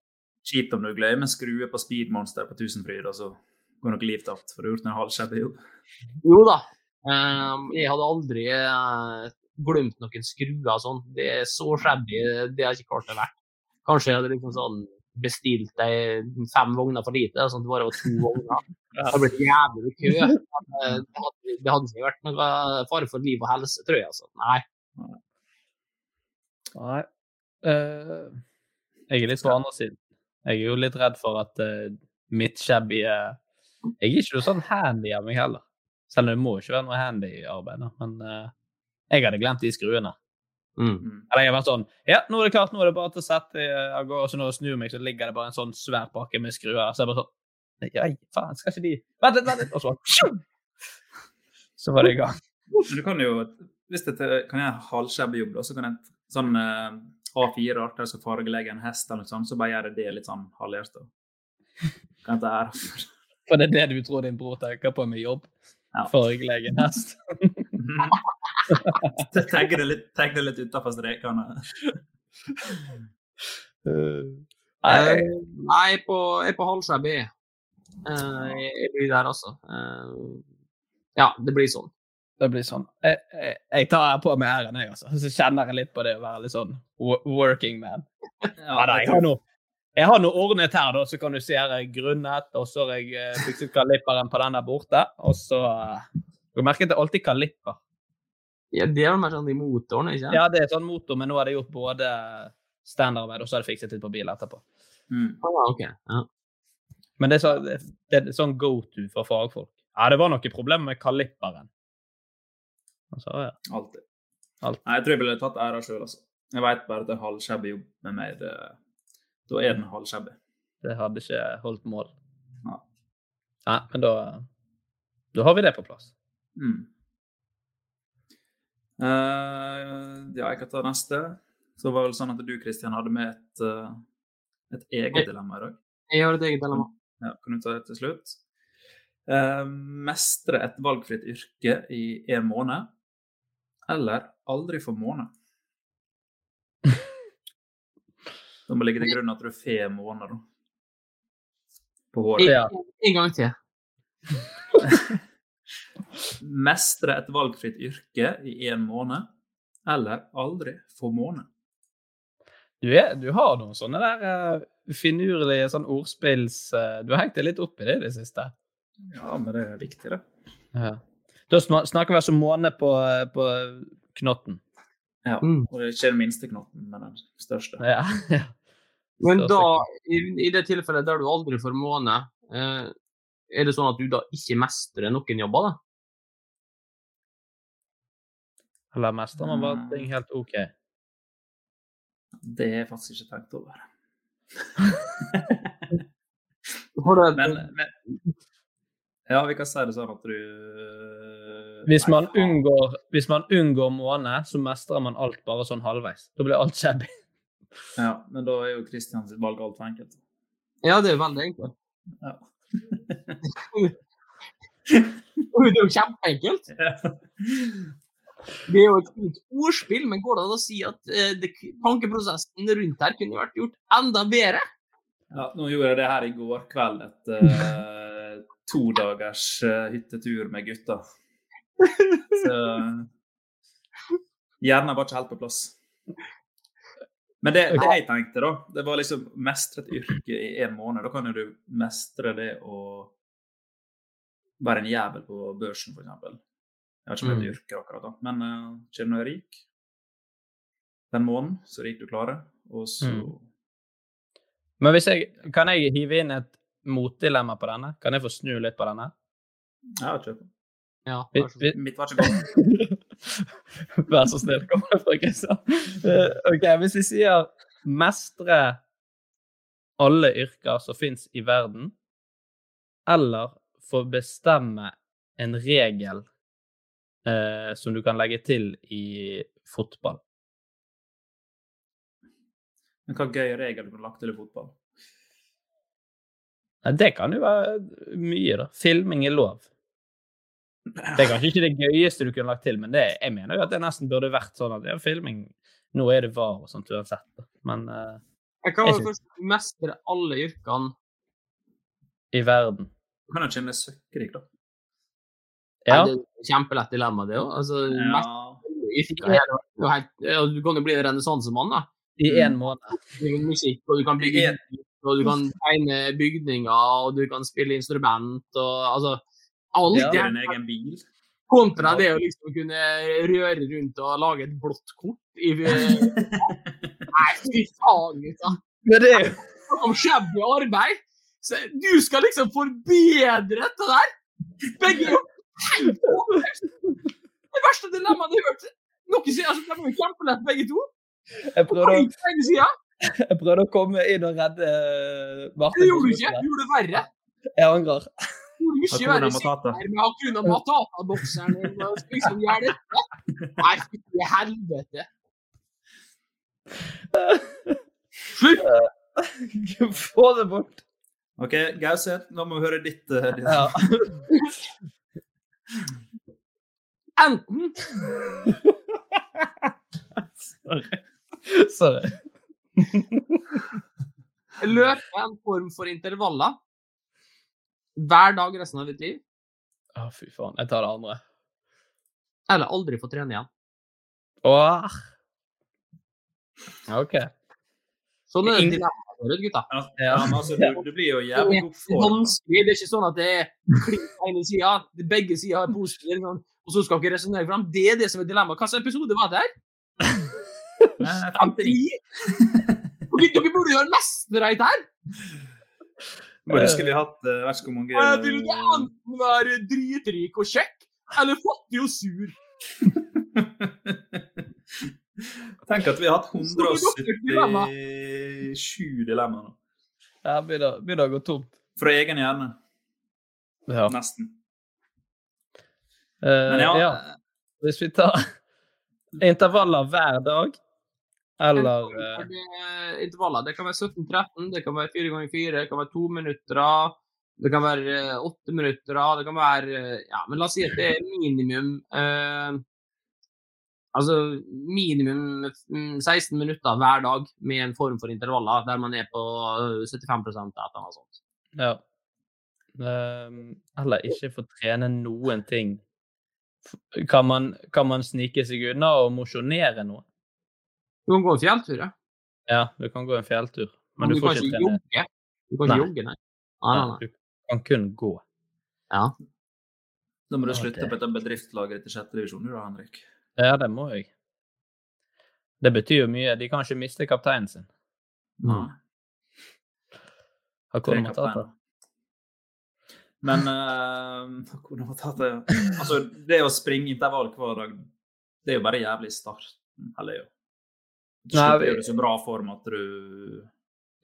Kjipt om du glemmer skrue på Speedmonster på Tusenfryd, og så går noe liv tapt, for du har gjort en halvskjebbe jobb. Jo da. Eh, jeg hadde aldri eh, glemt noen skruer og sånn. Det er så shabby, det har jeg ikke klart å være. Kanskje jeg hadde liksom sånn bestilt fem vogner for lite, sånn at det bare var to vogner. Det hadde blitt jævlig kø. Det hadde, det hadde ikke vært noe fare for liv og helse, tror jeg. Altså. Nei. Nei. Uh, jeg er litt på andre siden. Jeg er jo litt redd for at uh, mitt shabby uh, Jeg er ikke noe sånn handy av meg heller. Selv om det må ikke være noe handy i arbeidet. Men eh, jeg hadde glemt de skruene. Mm. Eller jeg har vært sånn Ja, nå er det klart, nå er det bare til å sette eh, av gårde. Og så når jeg snur meg, så ligger det bare en sånn svær pakke med skruer. Så jeg bare sånn Ja, faen, skal ikke de Vent litt, vent litt! Og så Så var det i gang. Men du kan jo hvis det kan jeg halvskjebbejobb, da, så kan jeg sånn eh, A4-ark der skal fargelegge en hest eller noe sånt, så bare gjør jeg det litt sånn halvhjertet. Kan jeg ta æra for. For det er det du tror din bror tenker på med jobb? Ja. Fargelegge en hest? Tagge det litt, tagge det litt utafor strekene. Eh, Nei, på, jeg er på halvskjebb E. Eh, jeg jeg blir der, altså. Eh, ja, det blir sånn. Det blir sånn. Jeg, jeg, jeg tar på meg æren, jeg, altså. Så kjenner jeg litt på det å være litt sånn working man. Ja, da, jeg har noe jeg har noe ordnet her, da, så kan du si her er grunnet, og så har jeg eh, fikset kalipperen på den der borte, og så eh, Du merker at det er alltid kalipper. Ja, det er mer sånn i motoren, ikke Ja, det er sånn motor, men nå har de gjort både standardarbeid, og så har de fikset litt på bil etterpå. Mm. Ah, ok. Ja. Men det er, så, det, det er sånn go to for fagfolk. Ja, det var noe problem med kalipperen. Og så, ja. Alltid. Alt. Nei, jeg tror jeg ville tatt æra sjøl, altså. Jeg veit bare at en halvskjebbe jobb med meg, det, da er den halvskjebbe. Det hadde ikke holdt mål. Ja. Nei, men da Da har vi det på plass. Mm. Eh, ja, jeg kan ta neste. Så var det vel sånn at du, Kristian, hadde med et, uh, et eget dilemma i dag. Jeg har et eget dilemma. Ja, kan du ta det til slutt? Uh, mestre et valgfritt yrke i en måned, eller aldri få måned? Det må ligge til grunn at du fem måneder på håret. En, en gang til. Mestre et valgfritt yrke i en måned, eller aldri få måned? Du, er, du har noen sånne der uh, finurlige sånn ordspills Uh, Du har hengt deg litt opp i det i det siste. Ja, men det er viktig, det. Ja. Da snakker vi altså måne på, eh, på knotten. Ja, Mm. Og det er ikke den minste knotten, men den største. Ja. ja. Men da, i, i det tilfellet der du aldri får måned, eh, er det sånn at du da ikke mestrer noen jobber, da? Eller mestrer man bare ting helt OK? Det har jeg faktisk ikke tenkt over. Men, men Ja, vi kan si det sånn at du Hvis man unngår, hvis man unngår måne, så mestrer man alt bare sånn halvveis. Da blir alt shabby. Ja, men da er jo Kristian sitt valg altfor enkelt. Ja, det er veldig enkelt. Ja. Det er jo kjempeenkelt. Det er jo et fint ordspill, men går det an å si at eh, det, tankeprosessen rundt her kunne vært gjort enda bedre? Ja, nå gjorde jeg det her i går kveld etter uh, to dagers eh, hyttetur med gutta. Så hjernen var ikke helt på plass. Men det, det jeg tenkte, da, det var liksom mestre et yrke i en måned. Da kan jo du mestre det å være en jævel på børsen, f.eks. Jeg har ikke Mm. et yrke akkurat da, men uh, kjenner du er rik den måneden, så rik du klarer, og så Mm. Men hvis jeg, kan jeg hive inn et motdilemma på denne? Kan jeg få snu litt på denne? Ja, kjør på. Ja, vær så. Mitt var ikke godt. Vær så snill, kom fra Kristian. Eh, OK, hvis vi sier mestre alle yrker som fins i verden, eller få bestemme en regel eh, som du kan legge til i fotball. Men hva gøy regel du kunne lagt til i fotball? Nei, det kan jo være mye, da. Filming er lov. Det er kanskje ikke det gøyeste du kunne lagt til, men det, jeg mener jo at det nesten burde vært sånn at ja, filming Nå er det var og sånt uansett, da. men eh, Jeg kan jo vel først mestre alle yrkene. i verden Du kan jo kjenne søkkrik, da. Ja. Det er et kjempelett dilemma, det òg. Altså, Ja. her, helt- ja, Du kan jo bli renessansemann, da. I én måned. Du kan musikk, og du kan bygge og du kan tegne bygninger, og du kan spille instrument, og altså Alt Ja. det din egen bil. kontra det å liksom kunne røre rundt og lage et blått kort i Nei, fy faen, gutta. Men det er jo om shabby arbeid. Så du skal liksom forbedre dette der? Begge helt. Det verste dilemmaet jeg har hørt. Noen sier altså, det var jo kjempelett, begge to. Jeg prøvde, jeg prøvde å komme inn og redde eh, Martin. Det gjorde du ikke. Du gjorde det verre. Jeg angrer. Hakuna gjøre Matata. sitter med Hakuna Matata-bokseren og liksom gjøre dette. Nei, fytti helvete. Slutt! Få det bort. OK, Gauseth, nå må vi høre ditt. eh, ditt. Ja. Enten Sorry. Sorry. løpe en form for intervaller hver dag resten av ditt liv, Å, fy faen. Jeg tar det andre. eller aldri få trene igjen. Åh. OK. Sånn er det Ingen- dilemmaet vårt, gutta. Ja, men altså, du, du blir jo jævlig god form. vanskelig. Det er ikke sånn at det er klink på ene sida. Begge sider har positive, sånn, og så skal dere resonnere fram. Det er det som er dilemmaet. Hvilken episode var det her? Eh, 59. Dere, dere burde gjøre mesterreit her! Bare skulle vi hatt uh, vet ikke hvor mange Jeg vil enten være dritrik og kjekk, eller fattig og sur. Tenk at vi har hatt Så er det dilemma. 177 dilemmaer nå. Ja, begynner, å gå tomt. Fra egen hjerne. Ja. Nesten. Eh, Men ja, ja. Hvis vi tar intervaller hver dag, eller uh... Intervaller. Det kan være 17-13, det kan være 4 ganger 4, det kan være to minutter. Det kan være eh, åtte minutter. Det kan være Ja, men la oss si at det er minimum eh, Altså minimum mm, 16 minutter hver dag med en form for intervaller der man er på eh, 75 eller noe sånt. Ja. Ehm, eller ikke få trene noen ting. Kan man, kan man snike seg unna og mosjonere noe? Du kan gå en fjelltur, ja. Ja, du kan gå en fjelltur, men Men du du får ikke trene. jogge. Du kan ikke jogge, nei. Nei, nei, nei. Du kan kun gå. Ja. Da må du slutte på dette bedriftslaget til sjette divisjon, du da, Henrik. Ja, det må jeg. Det betyr jo mye. De kan ikke miste kapteinen sin. Nei. Matata. kapteiner. Men uh, Hakuna Matata ja. Altså, det å springe intervall hver dag, det er jo bare jævlig starten. Eller jo. Du Nei, jo i så bra form at du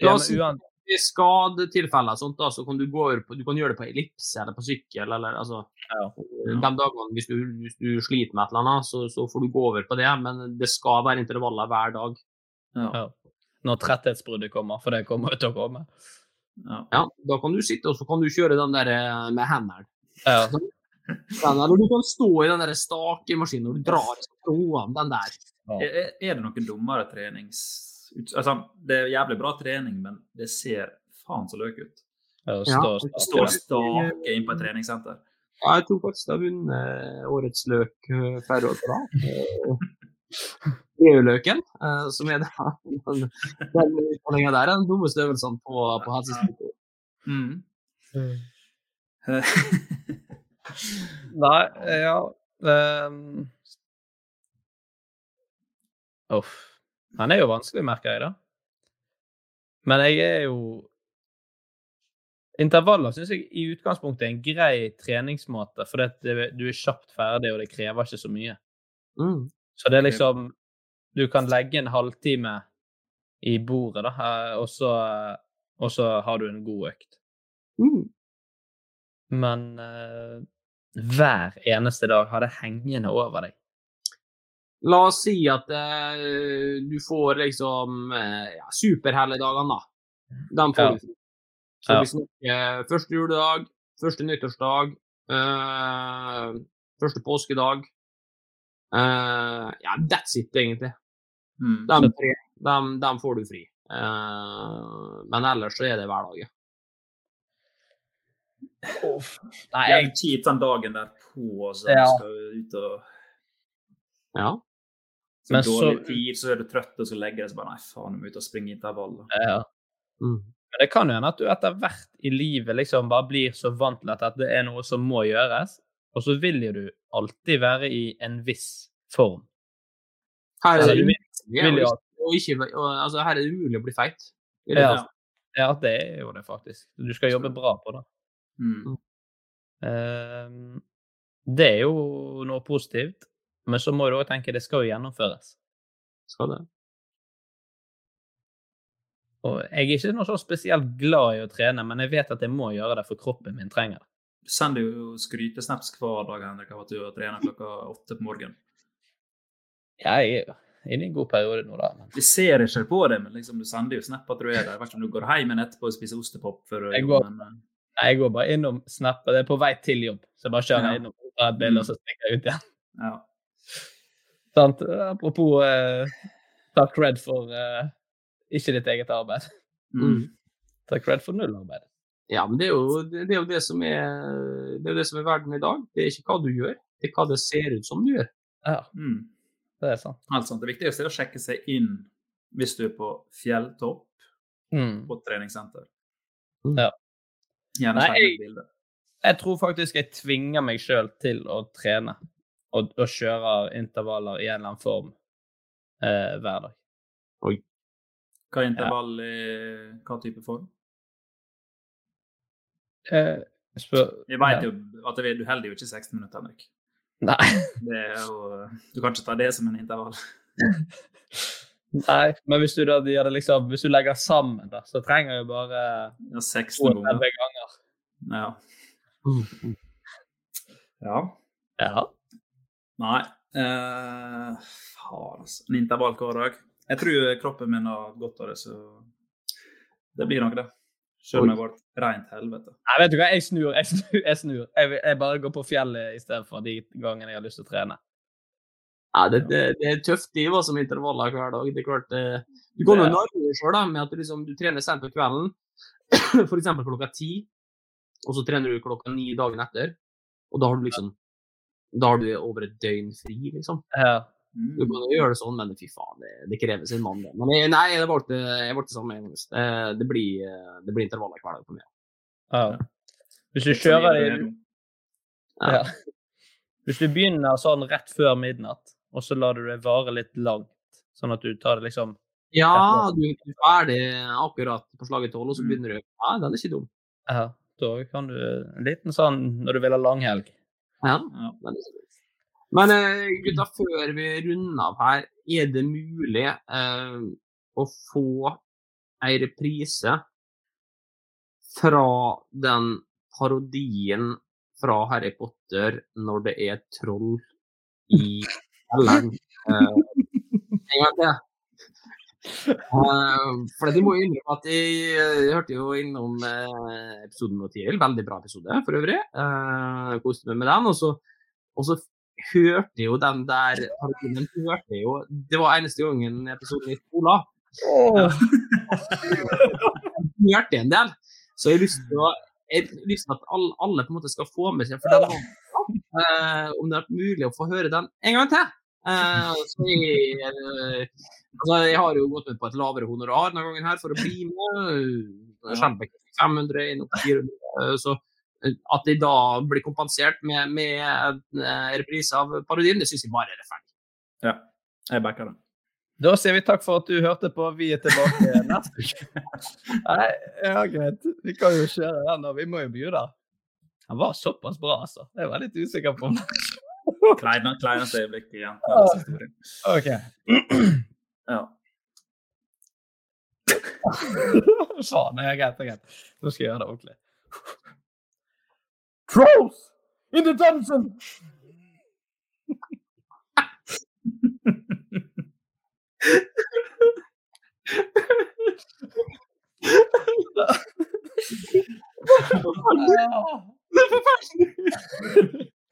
Ja, La oss si- men uan... I skadetilfeller sånt, da, så kan du, gå over på, du kan gjøre det på ellipse eller på sykkel. eller altså, Ja. De dagene hvis du, hvis du sliter med et eller annet, så, så får du gå over på det. Men det skal være intervaller hver dag. Ja. Ja. Når tretthetsbruddet kommer, for det kommer jo til å komme. ja. Ja, Da kan du sitte og så kan du kjøre den der eh, med hendene. Ja. Den, eller du kan stå i den der stakemaskinen og du drar i trådene, den der. Er, er- er det noen dummere trenings... ut- Altså, det er jævlig bra trening, men det ser faen så løk ut. Ja, Ja. stå, stå. Stå og stake inn på et treningssenter. Ja, jeg tror faktisk jeg har vunnet årets løk færre flere år på rad. Eh, EU-løken, eh, som er den, den, den der, er den dummeste øvelsen på, på helsesporten. Mm. Nei, ja um... Uff. Han er jo vanskelig, merker jeg, da. Men jeg er jo Intervaller syns jeg i utgangspunktet er en grei treningsmåte, for det, du er kjapt ferdig, og det krever ikke så mye. Mm. Så det er liksom Du kan legge en halvtime i bordet, da, eh, og så, og så har du en god økt. Mm. Men uh, hver eneste dag har det hengende over deg. La oss si at eh, du får liksom eh, ja, superhelligdagene, da. De får du. Så Ja. vi snakker første juledag, første nyttårsdag, eh, første påskedag. Eh, ja, that's it, egentlig. Mm. De tre, dem, de, får du fri. Uh, men ellers så er det hver dag. ja. Nei, Jeg er kjipt den dagen der på, så Ja. skal ut og Ja. Så Men dårlig så- tid, så er du trøtt, og så legger deg så bare Nei, faen, jeg må ut og springe intervall. Ja. Mm. Men det kan jo hende at du etter hvert i livet liksom bare blir så vant til at det er noe som må gjøres, og så vil jo du alltid være i en viss form. Her er Altså, det umulig ikke- altså, her er det umulig å bli feit. Ja. ja, det er jo det, faktisk. Du skal jobbe bra på det. Mm. Uh, det er jo noe positivt, men så må du òg tenke det skal jo gjennomføres. Skal det. Og jeg er ikke noe så spesielt glad i å trene, men jeg vet at jeg må gjøre det, for kroppen min trenger det. Du sender jo skrytesnaps hver dag Henrik, av at du trener klokka åtte på morgenen. Ja, jeg er jo inne i en god periode nå, da. Men Vi ser ikke på det, men liksom, du sender jo snap at du er der. Jeg vet ikke om du går hjem igjen etterpå og spiser ostepop før Jeg går- men eh, Nei, jeg går bare innom snapper. Det er på vei til jobb, så jeg bare kjører Ja. innom tar et bilde, og så stikker jeg ut igjen. ja. Sant? Apropos eh, ta cred for eh, ikke ditt eget arbeid. Mm. Ta cred for null arbeid. Ja, men det er, jo, det er jo det som er det er jo det som er verden i dag. Det er ikke hva du gjør, det er hva det ser ut som du gjør. Ja, Mm. det er sant. Altså. Det viktigste er å sjekke seg inn hvis du er på fjelltopp Mm. på treningssenter. Ja. Gjerne Nei, jeg- Jeg tror faktisk jeg tvinger meg sjøl til å trene og, og kjører intervaller i en eller annen form eh, hver dag. Hva er intervall i hva type form? Eh, spør, Vi vet jo at det, du holder jo ikke 16 minutter, Henrik. Nei. Det er jo, du kan ikke ta det som en intervall. Nei, men hvis du da de liksom Hvis du legger sammen, da, så trenger jeg bare Ja, 16 32 ganger. ganger. Ja. ja. Ja. Nei. Uh, faen, altså. En intervall hver dag. Jeg tror kroppen min har godt av det, så det blir nok det. Selv om jeg har vært rent helvete. Nei, vet du hva, jeg snur. Jeg snur. Jeg, snur. jeg, jeg bare går på fjellet i stedet for de gangene jeg har lyst til å trene. Ja, det, det, det er tøft liv altså, med intervaller hver dag. Det er klart, Det, Du kan jo Det- narre deg sjøl med at du, liksom, du trener sent på kvelden, f.eks. klokka ti, og så trener du klokka ni dagen etter. Og da har du liksom Da har du over et døgn fri, liksom. Ja. Du kan jo gjøre det sånn, men fy faen, det, det krever sin mann. Men jeg, nei, jeg valgte, jeg valgte samme en gang. Det, det, blir, eh, det blir intervaller hver dag på meg. ja. Hvis du kjører i Ja. ja. Hvis du begynner sånn rett før midnatt, og så lar du det vare litt langt, sånn at du tar det liksom Ja, du er ferdig akkurat på slaget tolv, og så begynner du Ja, den er ikke dum. Ja, da kan du En liten sånn når du vil ha langhelg. Ja. Men eh, gutta, før vi runder av her, er det mulig eh, å få ei reprise fra den parodien fra Harry Potter når det er troll i kjelleren? Eh, en gang til. Eh, for det må jeg innrømme at jeg, jeg hørte jo innom eh, episoden med Tiril, veldig bra episode for øvrig. Uh, Koste meg med den. Og så, og så hørte jeg jo den der den hørte jo Det var eneste gangen episoden i skolen. Jeg hørte en del. Så jeg har lyst til å jeg har lyst til at alle, alle på en måte skal få med seg for den eh, Om det er mulig å få høre den en gang til. Eh, så jeg, altså jeg har jo gått med på et lavere honorar denne gangen her for å bli med. Skjelbæk 500, inn opp 400. eh, Så eh, at de da blir kompensert med, med en eh, reprise av parodien, det syns jeg bare er rettferdig. Ja, jeg backer det. Da sier vi takk for at du hørte på. Vi er tilbake neste uke. Nei, ja, greit. Vi kan jo kjøre den, da. Vi må jo bjude. Han var såpass bra, altså. Jeg var litt usikker på om Kleine- Kleineste øyeblikk igjen. Ja. OK. Ja. Faen, det er greit. det er greit. Nå skal jeg gjøre det ordentlig. Trolls in the dungeon!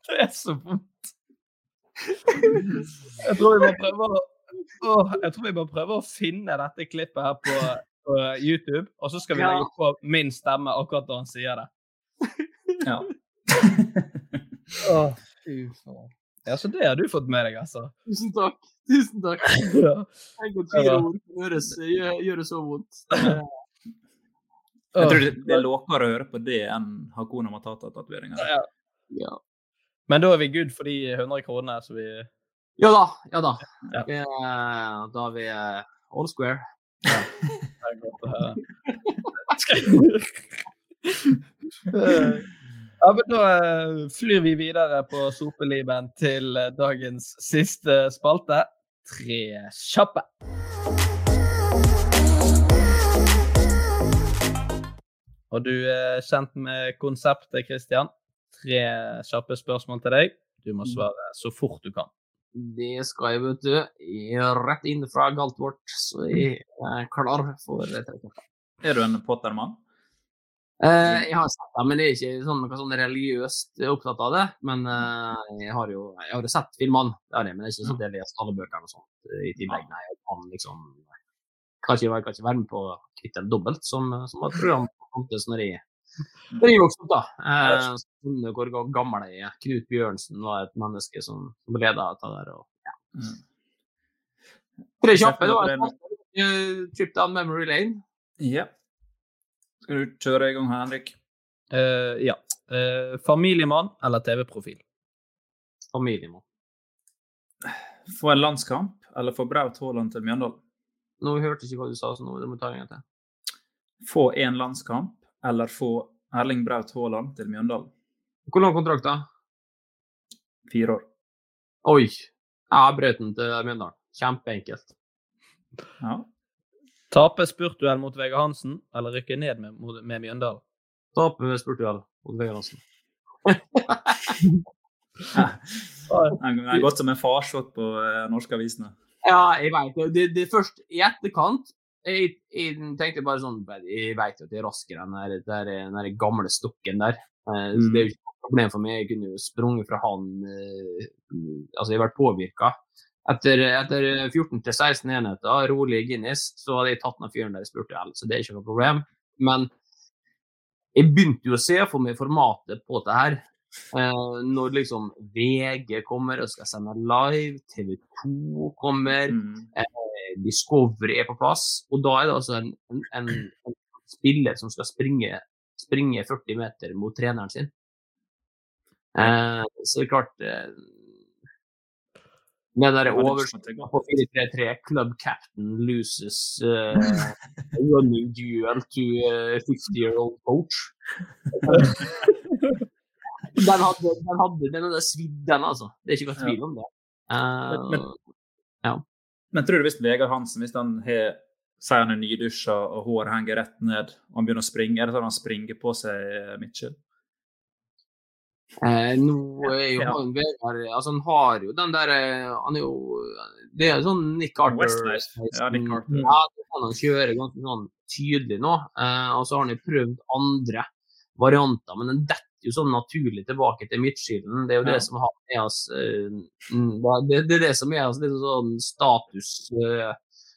Det er så vondt. Jeg tror vi må prøve å Åh, jeg tror vi må prøve å finne dette klippet her på, på YouTube, og så skal vi legge på min stemme akkurat da han sier det. Ja. Åh, fy faen. Ja, så det har du fått med deg, altså. Tusen takk. Tusen takk. Ja. Tenk at fire ord høres, gjør, gjøre, det så vondt. Jeg tror det, det er låkere å høre på det enn Hakuna Matata-tatoveringer. Ja. Ja. Men da er vi good for de 100 kronene, som vi Ja da. Ja da. Ja. Vi er- da er vi eh, all square. Er godt å høre. Ja, men Da eh, flyr vi videre på sopeliben til eh, dagens siste spalte. Tre kjappe. Og du er kjent med konseptet, Christian? tre kjappe spørsmål til deg. Du må svare så fort du kan. Det skal jeg, vet du. Rett inn fra Galtvort, så jeg er klar for trekk. Er du en Potter-mann? Eh, jeg har sett det, men jeg er ikke sånn, noe sånn religiøst opptatt av det. Men eh, jeg har jo jeg har sett filmene, det har jeg, men det er ikke sånn at jeg leser alle bøkene og sånt i tillegg. Nei, jeg kan liksom kan ikke, kan ikke være med på Kvitt eller dobbelt, som, som var et program som fantes når jeg når er vokste opp, da. Eh, hvor gammel jeg er. Knut Bjørnsen var et menneske som, som leda dette der. Og, ja. Tre kjappe. Det var en trip down memory lane. Ja. Skal du kjøre i gang her, Henrik? Uh, ja. Uh, familiemann eller TV-profil? Familiemann. Få en landskamp eller få Braut Haaland til Mjøndalen? Nå hørte ikke hva du sa, så nå må du ta en gang til. Få en landskamp eller få Erling Braut Haaland til Mjøndalen? Hvor lang kontrakt, da? Fire år. Oi. Ja, Brauten til Mjøndalen. Kjempeenkelt. Ja. Tape spurtduell mot Vegard Hansen eller rykke ned med, med Mjøndalen? Tape med spurtduell mot Vegard Hansen. Det er godt som en farsott på eh, norske avisene. Ja, jeg veit det. det. er først i etterkant jeg, jeg tenkte bare sånn Jeg vet jo at jeg er raskere enn den der- den der gamle stokken der. Eh, så Det er jo ikke noe problem for meg. Jeg kunne jo sprunget fra han eh, Altså, jeg har vært påvirka. Etter, etter 14-16 enheter, rolig Guinness, så hadde jeg tatt den fyren der jeg spurte om, så det er ikke noe problem. Men jeg begynte jo å se for meg formatet på det her. Uh, når liksom VG kommer og skal sende live, TV 2 kommer, eh, Discovery er på plass. Og da er det altså en, en, en, spiller som skal springe, springe 40 meter mot treneren sin. Eh, så det er klart eh, Med den overskriften på 433 Club captain loses uh, running duel to uh, 50 year old coach. Den hadde, den hadde, den svidd, den, altså. Det er ikke noe tvil om det. Eh, Men- ja. Men tror du hvis Vegard Hansen, hvis han har sier han er nydusja og håret henger rett ned, og han begynner å springe, er det sånn han springer på seg Mitchell? Eh, nå er jo Ja. han Vegard Altså, han har jo den der eh, Han er jo Det er sånn Nick Arthur. Ja, Nick Arthur. Ja, han kjøre ganske sånn tydelig nå. Eh, og så har han jo prøvd andre varianter, men den detter jo sånn naturlig tilbake til midtskillen. Det er jo det som har med oss eh, det, det er det som er oss litt sånn status eh,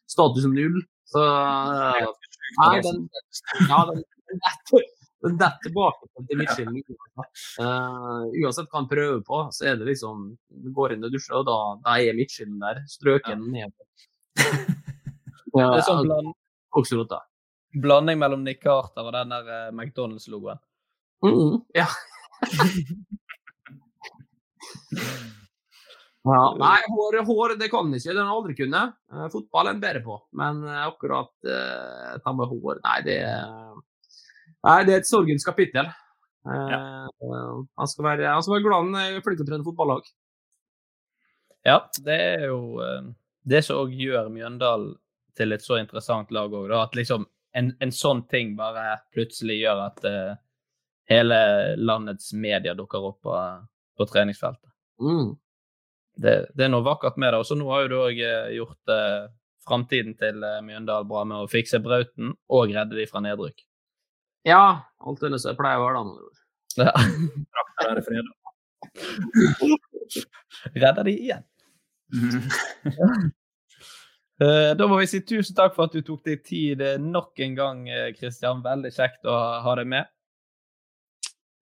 status null. Så eh, Nei, den, ja, den, den detter den detter tilbake til midtskillen. Uh, uansett hva han prøver på, så er det liksom Du går inn og dusjer, og da, da er midtskillen der. Strøken ned. Ja, Det er sånn bland, blanding mellom Nick Carter og den der McDonald's-logoen. Mm, ja. ja. Nei, hår, hår det kan ikke. Den har aldri kunnet. Uh, fotball er en bedre på. Men uh, akkurat uh, ta med hår Nei, det er Nei, det er et sorgens kapittel. Eh, eh, han, skal være, han skal være glad han er flink til å trene fotballag. Ja, det er jo det som òg gjør Mjøndalen til et så interessant lag òg, at liksom en, en sånn ting bare plutselig gjør at hele landets media dukker opp på, på treningsfeltet. Mm. Det, det er noe vakkert med det. Og så nå har jo du òg gjort eh, framtiden til eh, Mjøndalen bra med å fikse Brauten og redde de fra nedrykk. Ja, alt under seg pleier å være, det, med andre ord. Ja. Er. Redder de igjen. Eh, Da må vi si tusen takk for at du tok deg tid eh, nok en gang, Kristian. Veldig kjekt å ha- ha deg med.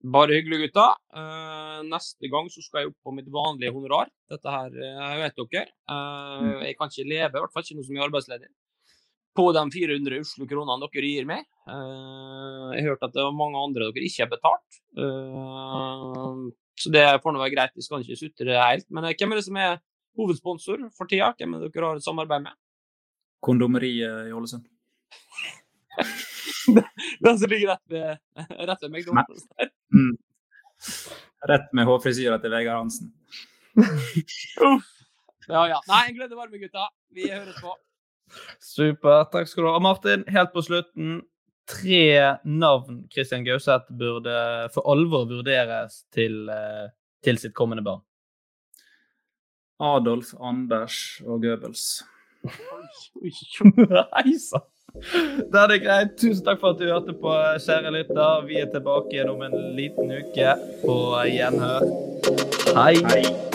Bare hyggelig, gutta. Eh, neste gang så skal jeg opp på mitt vanlige honorar. Dette her eh, vet dere. Eh, jeg kan ikke leve, i hvert fall ikke nå som jeg er arbeidsledig, på de 400 usle kronene dere gir meg. Jeg har hørt at det er mange andre dere ikke har betalt. Så det får nå være greit, vi skal ikke sutre helt. Men hvem er det som er hovedsponsor for tida? Hvem er det dere har et samarbeid med? Kondomeriet i Ålesund. Den som ligger rett ved, rett ved McDonald's der. Mm. Rett med hårfrisyra til Vegard Hansen. Uff. Ja, ja. Nei, en glede varme, gutta. Vi høres på. Super. Takk skal du ha. Martin, helt på slutten, tre navn Christian Gauseth burde for alvor vurderes til, eh, til sitt kommende barn. Adolf, Anders og Goebbels. Oi, oi, sann! Da er det greit. Tusen takk for at du hørte på, kjære lytter. Vi er tilbake igjen om en liten uke. På gjenhør. Hei. Hei.